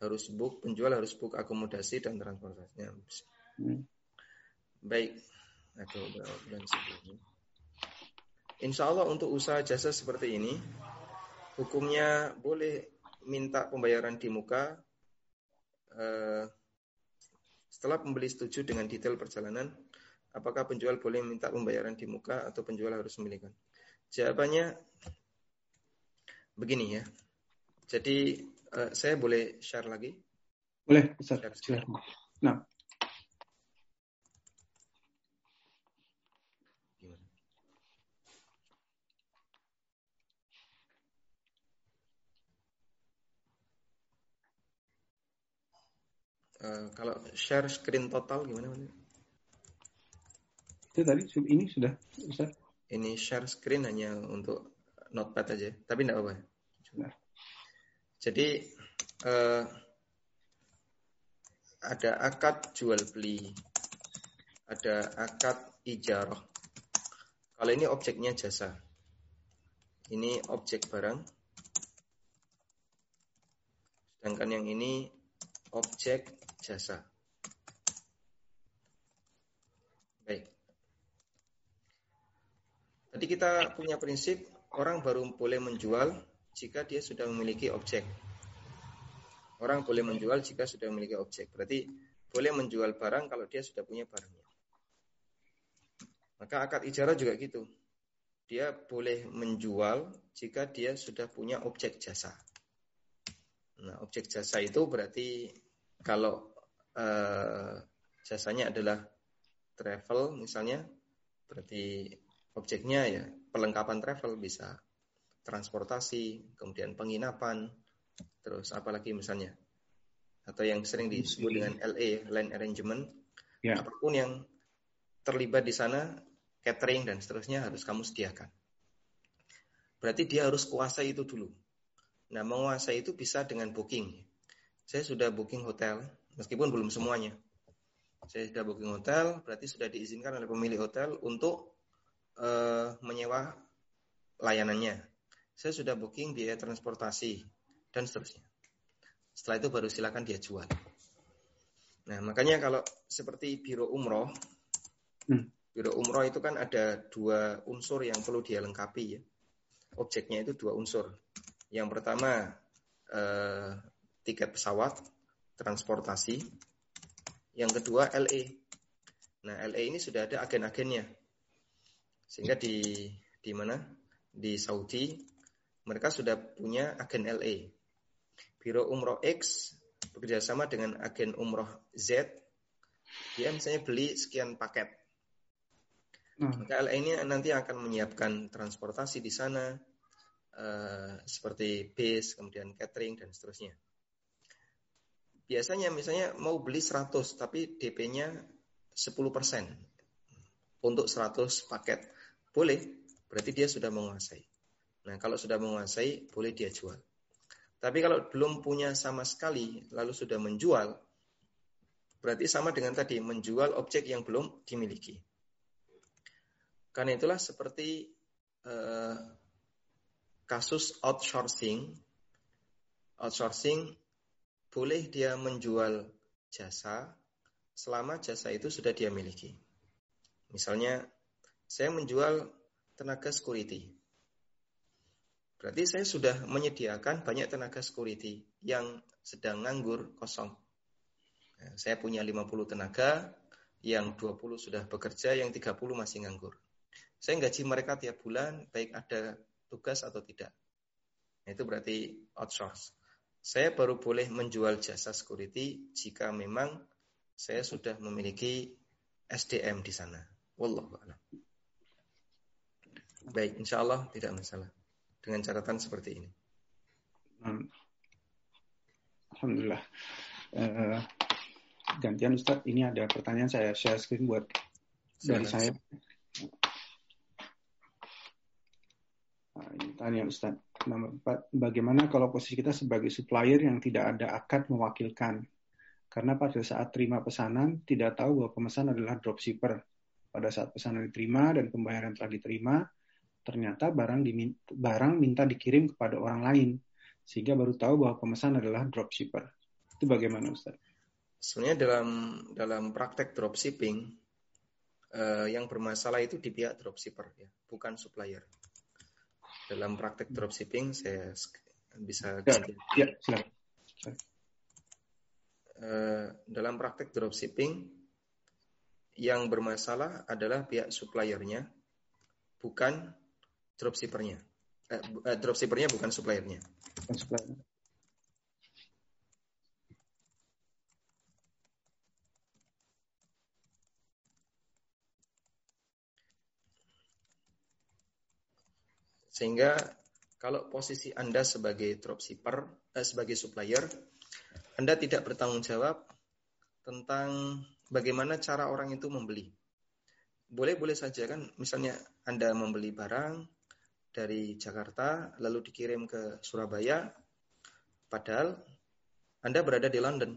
harus book penjual harus book akomodasi dan transportasinya. Hmm. Baik. Beberapa bulan sebelumnya. Insya Allah untuk usaha jasa seperti ini hukumnya boleh minta pembayaran di muka uh, setelah pembeli setuju dengan detail perjalanan, apakah penjual boleh minta pembayaran di muka atau penjual harus memilihkan? Jawabannya begini ya. Jadi uh, saya boleh share lagi? Boleh, Share, share. Nah, Eh, kalau share screen total gimana? Itu tadi ini sudah Ustaz. Ini share screen hanya untuk notepad aja, tapi tidak apa-apa. Nah. Jadi uh, ada akad jual beli, ada akad ijarah. Kalau ini objeknya jasa, ini objek barang. Sedangkan yang ini objek jasa. Baik. Tadi kita punya prinsip orang baru boleh menjual jika dia sudah memiliki objek. Orang boleh menjual jika sudah memiliki objek. Berarti boleh menjual barang kalau dia sudah punya barangnya. Maka akad ijarah juga gitu. Dia boleh menjual jika dia sudah punya objek jasa. Nah, objek jasa itu berarti kalau uh, jasanya adalah travel misalnya, berarti objeknya ya perlengkapan travel bisa transportasi, kemudian penginapan, terus apalagi misalnya atau yang sering disebut dengan LA (Line Arrangement), ya. apa pun yang terlibat di sana, catering dan seterusnya harus kamu sediakan. Berarti dia harus kuasai itu dulu. Nah, menguasai itu bisa dengan booking. Saya sudah booking hotel, meskipun belum semuanya. Saya sudah booking hotel, berarti sudah diizinkan oleh pemilik hotel untuk uh, menyewa layanannya. Saya sudah booking biaya transportasi dan seterusnya. Setelah itu baru silakan dia jual. Nah, makanya kalau seperti biro umroh, hmm. biro umroh itu kan ada dua unsur yang perlu dia lengkapi ya. Objeknya itu dua unsur. Yang pertama eh, tiket pesawat, transportasi. Yang kedua LE. Nah, LE ini sudah ada agen-agennya. Sehingga di di mana? Di Saudi mereka sudah punya agen LE. Biro Umroh X bekerja sama dengan agen Umroh Z. Dia misalnya beli sekian paket. Hmm. Maka LE ini nanti akan menyiapkan transportasi di sana, uh, seperti bis, kemudian catering dan seterusnya biasanya misalnya mau beli 100 tapi DP-nya 10% untuk 100 paket. Boleh, berarti dia sudah menguasai. Nah, kalau sudah menguasai, boleh dia jual. Tapi kalau belum punya sama sekali, lalu sudah menjual, berarti sama dengan tadi, menjual objek yang belum dimiliki. Karena itulah seperti uh, kasus outsourcing. Outsourcing boleh dia menjual jasa selama jasa itu sudah dia miliki. Misalnya, saya menjual tenaga security. Berarti saya sudah menyediakan banyak tenaga security yang sedang nganggur kosong. Nah, saya punya 50 tenaga, yang 20 sudah bekerja, yang 30 masih nganggur. Saya gaji mereka tiap bulan, baik ada tugas atau tidak. Nah, itu berarti outsource. Saya baru boleh menjual jasa security jika memang saya sudah memiliki SDM di sana. Wallahu a'lam. Baik, insya Allah tidak masalah dengan catatan seperti ini. Alhamdulillah. Uh, gantian Ustaz, ini ada pertanyaan saya share screen buat dari saya. Nah, ini tanya Ustaz. Nomor empat, bagaimana kalau posisi kita sebagai supplier yang tidak ada akad mewakilkan? Karena pada saat terima pesanan, tidak tahu bahwa pemesan adalah dropshipper. Pada saat pesanan diterima dan pembayaran telah diterima, ternyata barang, diminta, barang minta dikirim kepada orang lain. Sehingga baru tahu bahwa pemesan adalah dropshipper. Itu bagaimana Ustaz? Sebenarnya dalam dalam praktek dropshipping, eh, yang bermasalah itu di pihak dropshipper, ya, bukan supplier. Dalam praktek dropshipping, saya bisa ya, ya, silakan. Eh, dalam praktek dropshipping yang bermasalah adalah pihak suppliernya, bukan dropshippernya. Eh, eh, dropshippernya bukan suppliernya. Sehingga kalau posisi Anda sebagai dropshipper, eh, sebagai supplier, anda tidak bertanggung jawab tentang bagaimana cara orang itu membeli. Boleh-boleh saja kan, misalnya Anda membeli barang dari Jakarta lalu dikirim ke Surabaya, padahal Anda berada di London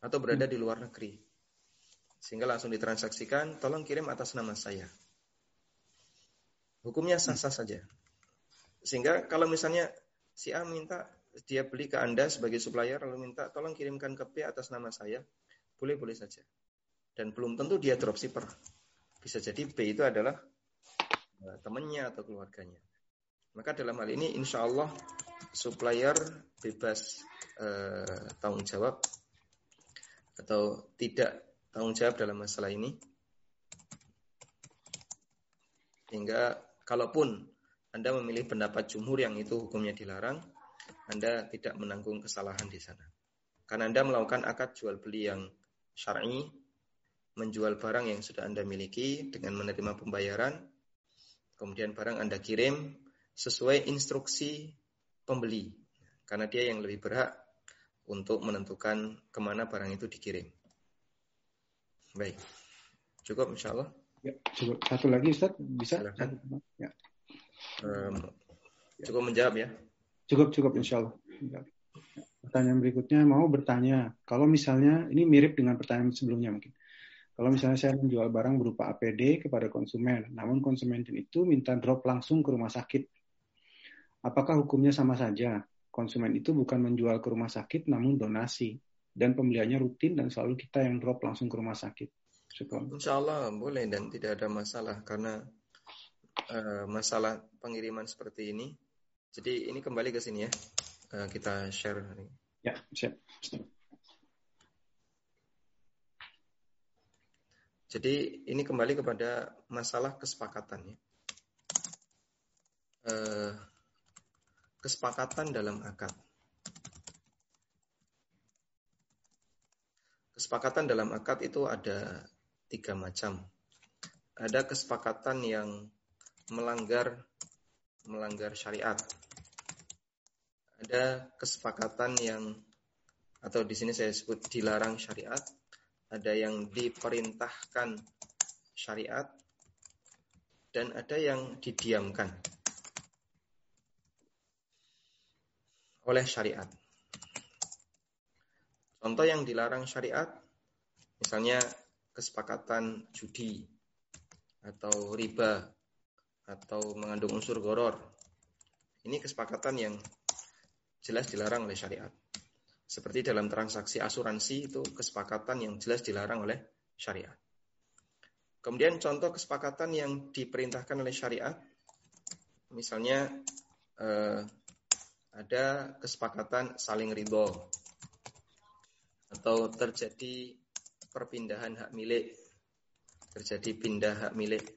atau berada di luar negeri. Sehingga langsung ditransaksikan, tolong kirim atas nama saya. Hukumnya sah-sah saja. Sehingga kalau misalnya si A minta dia beli ke Anda sebagai supplier lalu minta tolong kirimkan ke P atas nama saya, boleh-boleh saja. Dan belum tentu dia dropshipper. Bisa jadi B itu adalah temannya atau keluarganya. Maka dalam hal ini insya Allah supplier bebas uh, tanggung jawab atau tidak tanggung jawab dalam masalah ini. Sehingga kalaupun Anda memilih pendapat jumhur yang itu hukumnya dilarang, anda tidak menanggung kesalahan di sana. Karena Anda melakukan akad jual beli yang syar'i, menjual barang yang sudah Anda miliki dengan menerima pembayaran, kemudian barang Anda kirim sesuai instruksi pembeli. Karena dia yang lebih berhak untuk menentukan ke mana barang itu dikirim. Baik. Cukup insya Allah? Ya, cukup. Satu lagi Ustaz, bisa? Ya. Um, cukup menjawab ya. Cukup, cukup insya Allah. Pertanyaan berikutnya mau bertanya, kalau misalnya ini mirip dengan pertanyaan sebelumnya mungkin. Kalau misalnya saya menjual barang berupa APD kepada konsumen, namun konsumen itu minta drop langsung ke rumah sakit. Apakah hukumnya sama saja? Konsumen itu bukan menjual ke rumah sakit, namun donasi. Dan pembeliannya rutin dan selalu kita yang drop langsung ke rumah sakit. Syukur. Insya Allah boleh dan tidak ada masalah karena uh, masalah pengiriman seperti ini jadi ini kembali ke sini ya. Uh, kita share. Ya, siap. Jadi ini kembali kepada masalah kesepakatan ya. Uh, kesepakatan dalam akad. Kesepakatan dalam akad itu ada tiga macam. Ada kesepakatan yang melanggar melanggar syariat ada kesepakatan yang atau di sini saya sebut dilarang syariat, ada yang diperintahkan syariat dan ada yang didiamkan oleh syariat. Contoh yang dilarang syariat misalnya kesepakatan judi atau riba atau mengandung unsur goror. Ini kesepakatan yang jelas dilarang oleh syariat. Seperti dalam transaksi asuransi itu kesepakatan yang jelas dilarang oleh syariat. Kemudian contoh kesepakatan yang diperintahkan oleh syariat, misalnya eh, ada kesepakatan saling ridho atau terjadi perpindahan hak milik, terjadi pindah hak milik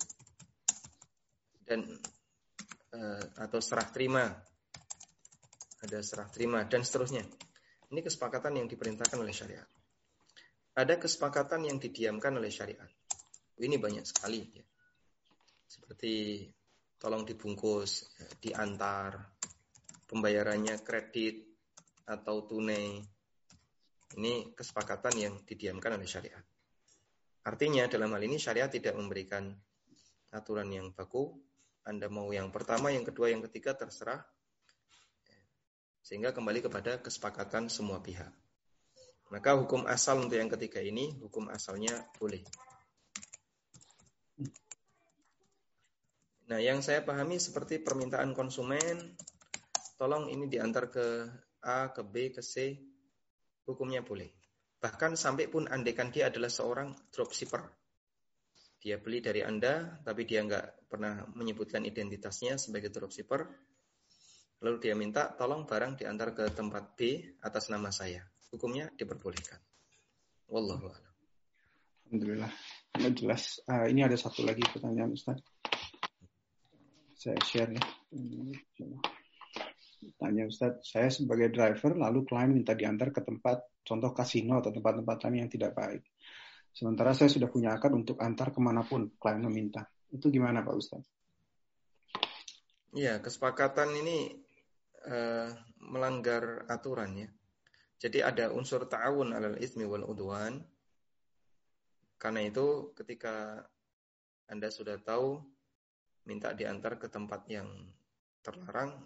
dan eh, atau serah terima ada serah terima, dan seterusnya. Ini kesepakatan yang diperintahkan oleh syariat. Ada kesepakatan yang didiamkan oleh syariat. Ini banyak sekali. Ya. Seperti tolong dibungkus, ya, diantar, pembayarannya kredit atau tunai. Ini kesepakatan yang didiamkan oleh syariat. Artinya dalam hal ini syariat tidak memberikan aturan yang baku. Anda mau yang pertama, yang kedua, yang ketiga terserah Sehingga kembali kepada kesepakatan semua pihak. Maka hukum asal untuk yang ketiga ini, hukum asalnya boleh. Nah, yang saya pahami seperti permintaan konsumen, tolong ini diantar ke A, ke B, ke C, hukumnya boleh. Bahkan sampai pun andekan dia adalah seorang dropshipper. Dia beli dari Anda, tapi dia nggak pernah menyebutkan identitasnya sebagai dropshipper. Lalu dia minta, tolong barang diantar ke tempat B atas nama saya. Hukumnya diperbolehkan. Wallahu a'lam. Alhamdulillah. Nah, jelas. Uh, ini ada satu lagi pertanyaan Ustaz. Saya share ya. Tanya Ustaz, saya sebagai driver lalu klien minta diantar ke tempat contoh kasino atau tempat-tempat lain yang tidak baik. Sementara saya sudah punya akad untuk antar ke mana pun klien meminta. Itu gimana Pak Ustaz? Iya, kesepakatan ini uh, melanggar aturan ya. Jadi ada unsur ta'awun alal ismi wal udwan. Karena itu ketika Anda sudah tahu minta diantar ke tempat yang terlarang,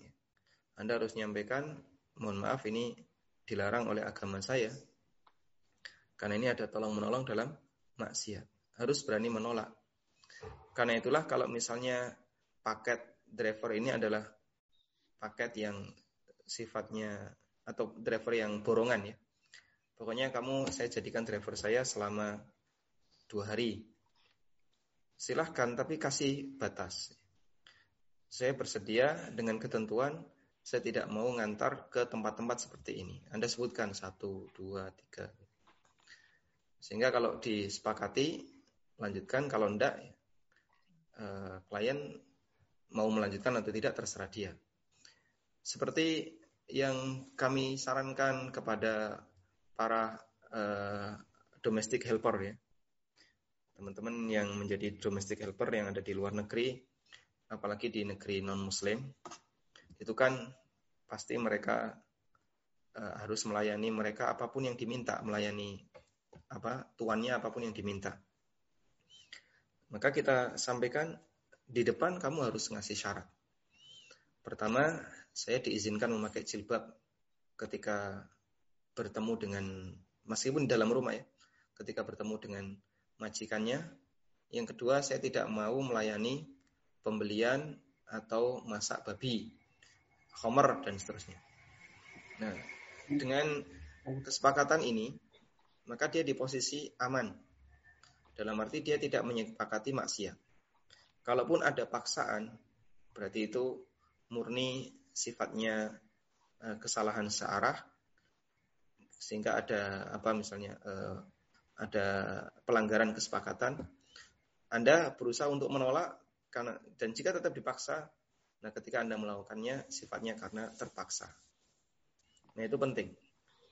Anda harus menyampaikan, mohon maaf ini dilarang oleh agama saya. Karena ini ada tolong menolong dalam maksiat. Harus berani menolak. Karena itulah kalau misalnya paket driver ini adalah paket yang sifatnya atau driver yang borongan ya. Pokoknya kamu saya jadikan driver saya selama dua hari silahkan tapi kasih batas. Saya bersedia dengan ketentuan saya tidak mau ngantar ke tempat-tempat seperti ini. Anda sebutkan satu, dua, tiga. Sehingga kalau disepakati lanjutkan, kalau enggak eh, klien mau melanjutkan atau tidak terserah dia. Seperti yang kami sarankan kepada para eh, domestic helper ya teman-teman yang menjadi domestic helper yang ada di luar negeri, apalagi di negeri non-muslim, itu kan pasti mereka uh, harus melayani mereka apa pun yang diminta, melayani apa tuannya apa pun yang diminta. Maka kita sampaikan di depan kamu harus ngasih syarat. Pertama, saya diizinkan memakai jilbab ketika bertemu dengan meskipun dalam rumah ya, ketika bertemu dengan majikannya. Yang kedua, saya tidak mau melayani pembelian atau masak babi, homer dan seterusnya. Nah, dengan kesepakatan ini, maka dia di posisi aman. Dalam arti dia tidak menyepakati maksiat. Kalaupun ada paksaan, berarti itu murni sifatnya eh, kesalahan searah, sehingga ada apa misalnya eh, ada pelanggaran kesepakatan, Anda berusaha untuk menolak karena dan jika tetap dipaksa, nah ketika Anda melakukannya sifatnya karena terpaksa. Nah itu penting.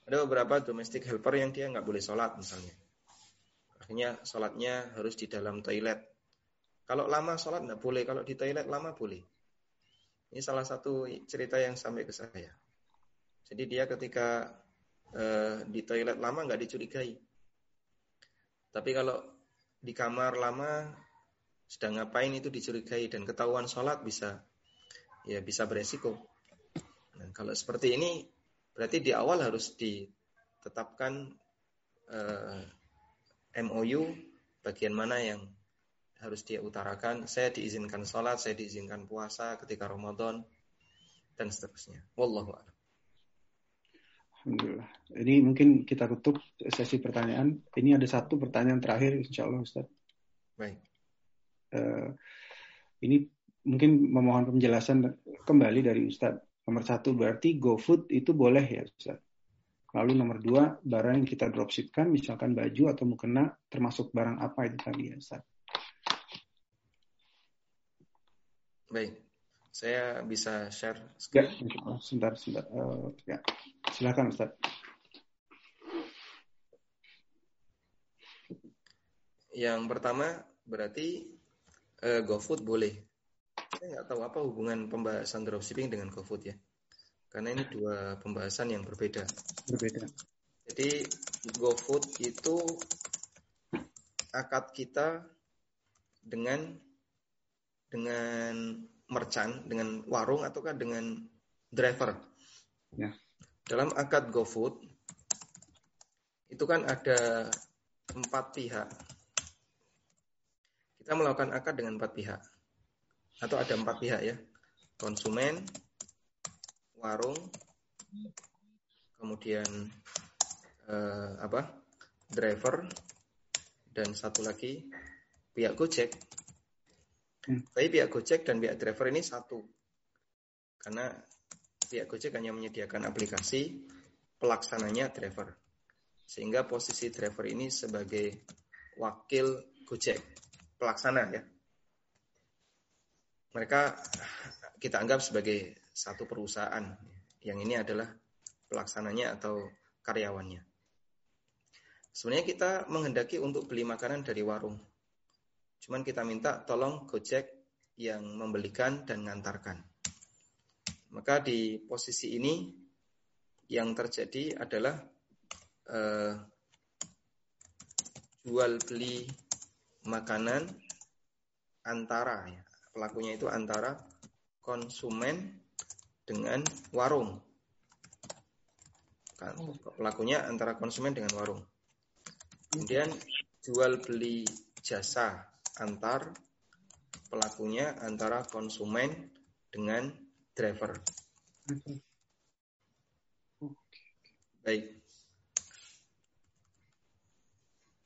Ada beberapa domestic helper yang dia nggak boleh sholat misalnya. Akhirnya sholatnya harus di dalam toilet. Kalau lama sholat nggak boleh, kalau di toilet lama boleh. Ini salah satu cerita yang sampai ke saya. Jadi dia ketika uh, di toilet lama nggak dicurigai. Tapi kalau di kamar lama sedang ngapain itu dicurigai dan ketahuan sholat bisa ya bisa beresiko. Nah, kalau seperti ini berarti di awal harus ditetapkan eh, MOU bagian mana yang harus dia utarakan. Saya diizinkan sholat, saya diizinkan puasa ketika Ramadan dan seterusnya. Wallahu a'lam. Alhamdulillah. Ini mungkin kita tutup sesi pertanyaan. Ini ada satu pertanyaan terakhir, insya Allah Ustaz. Baik. Uh, ini mungkin memohon penjelasan kembali dari Ustaz. Nomor satu berarti GoFood itu boleh ya Ustaz. Lalu nomor dua, barang yang kita dropshipkan, misalkan baju atau mukena, termasuk barang apa itu tadi ya Ustaz? Baik. Saya bisa share Ya, sebentar, sebentar. Uh, ya. Silakan Ustaz. Yang pertama berarti uh, GoFood boleh. Saya nggak tahu apa hubungan pembahasan dropshipping dengan GoFood ya. Karena ini dua pembahasan yang berbeda. Berbeda. Jadi GoFood itu akad kita dengan dengan merchant, dengan warung ataukah dengan driver. Ya. Dalam akad GoFood itu kan ada empat pihak. Kita melakukan akad dengan empat pihak. Atau ada empat pihak ya. Konsumen, warung, kemudian eh, apa? driver dan satu lagi pihak Gojek. Hmm. Tapi pihak Gojek dan pihak driver ini satu. Karena pihak Gojek hanya menyediakan aplikasi, pelaksananya driver. Sehingga posisi driver ini sebagai wakil Gojek, pelaksana ya. Mereka kita anggap sebagai satu perusahaan. Yang ini adalah pelaksananya atau karyawannya. Sebenarnya kita menghendaki untuk beli makanan dari warung. Cuman kita minta tolong Gojek yang membelikan dan ngantarkan. Maka di posisi ini yang terjadi adalah uh, jual beli makanan antara ya. Pelakunya itu antara konsumen dengan warung. Kan, pelakunya antara konsumen dengan warung. Kemudian jual beli jasa antar pelakunya antara konsumen dengan driver. Baik.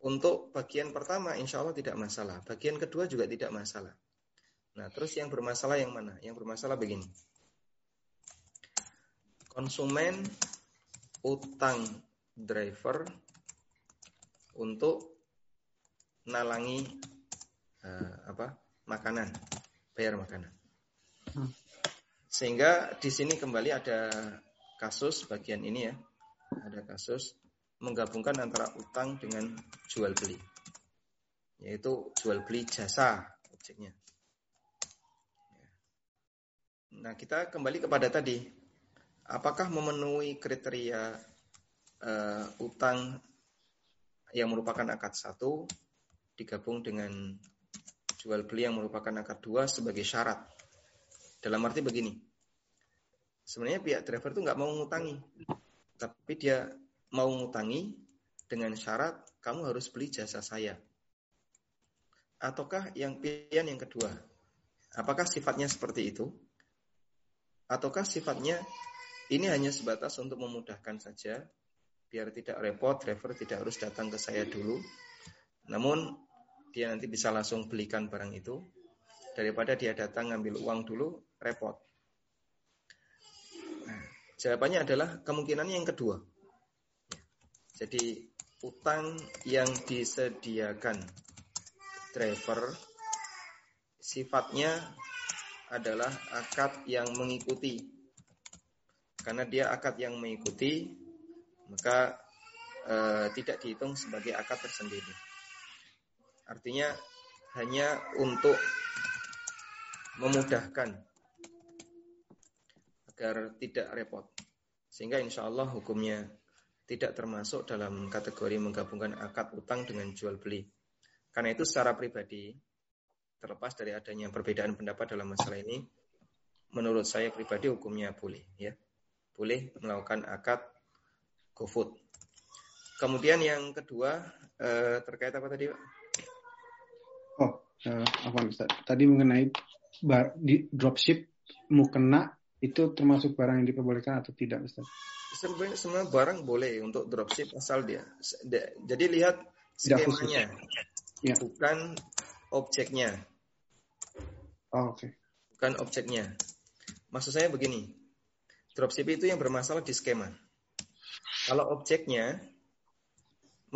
Untuk bagian pertama insya Allah tidak masalah. Bagian kedua juga tidak masalah. Nah terus yang bermasalah yang mana? Yang bermasalah begini. Konsumen utang driver untuk nalangi uh, apa makanan, bayar makanan. Hmm. Sehingga di sini kembali ada kasus bagian ini ya, ada kasus menggabungkan antara utang dengan jual beli, yaitu jual beli jasa objeknya. Nah kita kembali kepada tadi, apakah memenuhi kriteria uh, utang yang merupakan akad satu digabung dengan jual beli yang merupakan akad dua sebagai syarat. Dalam arti begini, sebenarnya pihak driver itu nggak mau ngutangi, tapi dia mau ngutangi dengan syarat kamu harus beli jasa saya. Ataukah yang pilihan yang kedua, apakah sifatnya seperti itu? Ataukah sifatnya ini hanya sebatas untuk memudahkan saja, biar tidak repot, driver tidak harus datang ke saya dulu. Namun dia nanti bisa langsung belikan barang itu daripada dia datang ngambil uang dulu repot. Nah, jawabannya adalah kemungkinan yang kedua. Jadi utang yang disediakan driver sifatnya adalah akad yang mengikuti. Karena dia akad yang mengikuti, maka e, tidak dihitung sebagai akad tersendiri. Artinya hanya untuk memudahkan agar tidak repot. Sehingga insya Allah hukumnya tidak termasuk dalam kategori menggabungkan akad utang dengan jual beli. Karena itu secara pribadi, terlepas dari adanya perbedaan pendapat dalam masalah ini, menurut saya pribadi hukumnya boleh. ya Boleh melakukan akad GoFood. Kemudian yang kedua eh, terkait apa tadi, Pak? Eh, apa Ustaz? Tadi mengenai bar, di dropship mukena itu termasuk barang yang diperbolehkan atau tidak, Ustaz? Sebenarnya semua barang boleh untuk dropship asal dia. Jadi lihat skemanya, ya. bukan objeknya. Oh, Oke. Okay. Bukan objeknya. Maksud saya begini, dropship itu yang bermasalah di skema. Kalau objeknya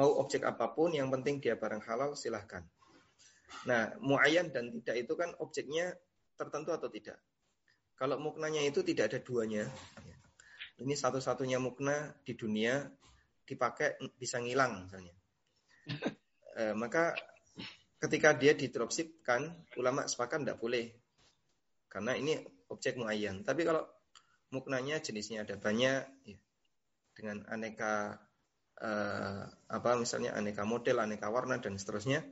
mau objek apa pun yang penting dia barang halal silahkan. Nah, muayyan dan tidak itu kan objeknya tertentu atau tidak. Kalau muknanya itu tidak ada duanya. Ini satu-satunya mukna di dunia dipakai bisa ngilang misalnya. E, maka ketika dia didropshipkan, ulama sepakat tidak boleh. Karena ini objek muayyan. Tapi kalau muknanya jenisnya ada banyak, ya, dengan aneka uh, apa misalnya aneka model, aneka warna dan seterusnya.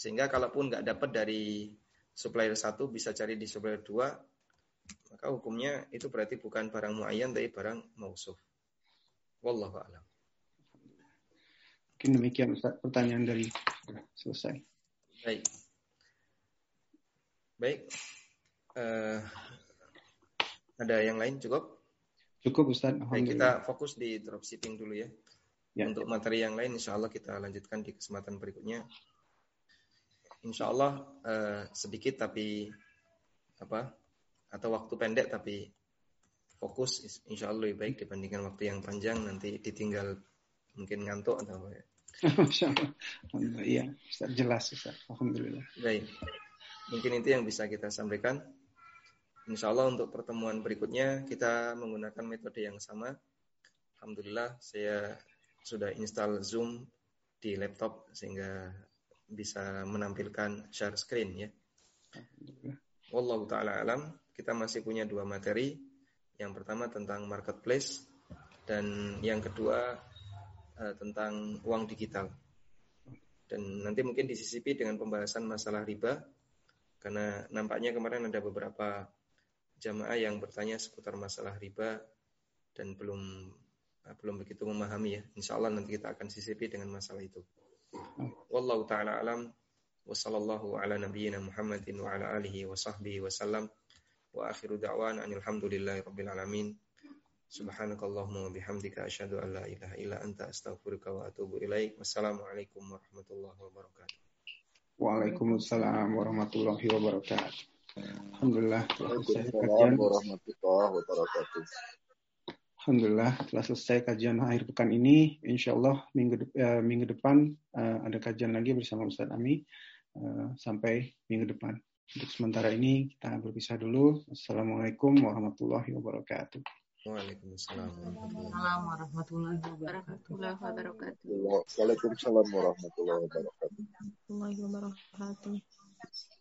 Sehingga kalaupun nggak dapat dari supplier satu bisa cari di supplier dua maka hukumnya itu berarti bukan barang muayyan tapi barang mausuf. Wallahu a'lam. Mungkin demikian Ustaz pertanyaan dari selesai. Baik. Baik. Uh, ada yang lain cukup? Cukup Ustaz. Baik, kita fokus di dropshipping dulu ya. ya. Untuk materi yang lain insya Allah kita lanjutkan di kesempatan berikutnya. Insya Allah uh, sedikit tapi apa atau waktu pendek tapi fokus insya Allah lebih baik dibandingkan waktu yang panjang nanti ditinggal mungkin ngantuk atau apa ya. Iya, Ustaz, jelas Ustaz. Alhamdulillah. Baik. Mungkin itu yang bisa kita sampaikan. Insya Allah untuk pertemuan berikutnya kita menggunakan metode yang sama. Alhamdulillah saya sudah install Zoom di laptop sehingga bisa menampilkan share screen ya. Wallahu taala alam, kita masih punya dua materi. Yang pertama tentang marketplace dan yang kedua uh, tentang uang digital. Dan nanti mungkin disisipi dengan pembahasan masalah riba karena nampaknya kemarin ada beberapa jamaah yang bertanya seputar masalah riba dan belum uh, belum begitu memahami ya. Insya Allah nanti kita akan sisipi dengan masalah itu. Wallahu taala alam wa sallallahu ala nabiyyina Muhammadin wa ala alihi wa sahbihi wa sallam wa akhiru da'wana alhamdulillahi rabbil alamin. Subhanakallahumma wa bihamdika asyhadu an la ilaha illa anta astaghfiruka wa atubu ilaik. Wassalamualaikum warahmatullahi wabarakatuh. Waalaikumsalam warahmatullahi wabarakatuh. Alhamdulillah kajian. warahmatullahi wabarakatuh. Alhamdulillah telah selesai kajian akhir pekan ini. Insya Allah minggu, de uh, minggu depan uh, ada kajian lagi bersama Ustaz Ami uh, sampai minggu depan. Untuk sementara ini kita berpisah dulu. Assalamualaikum warahmatullahi wabarakatuh. Waalaikumsalam warahmatullahi wabarakatuh. Waalaikumsalam warahmatullahi wabarakatuh. Warahmatullahi wabarakatuh.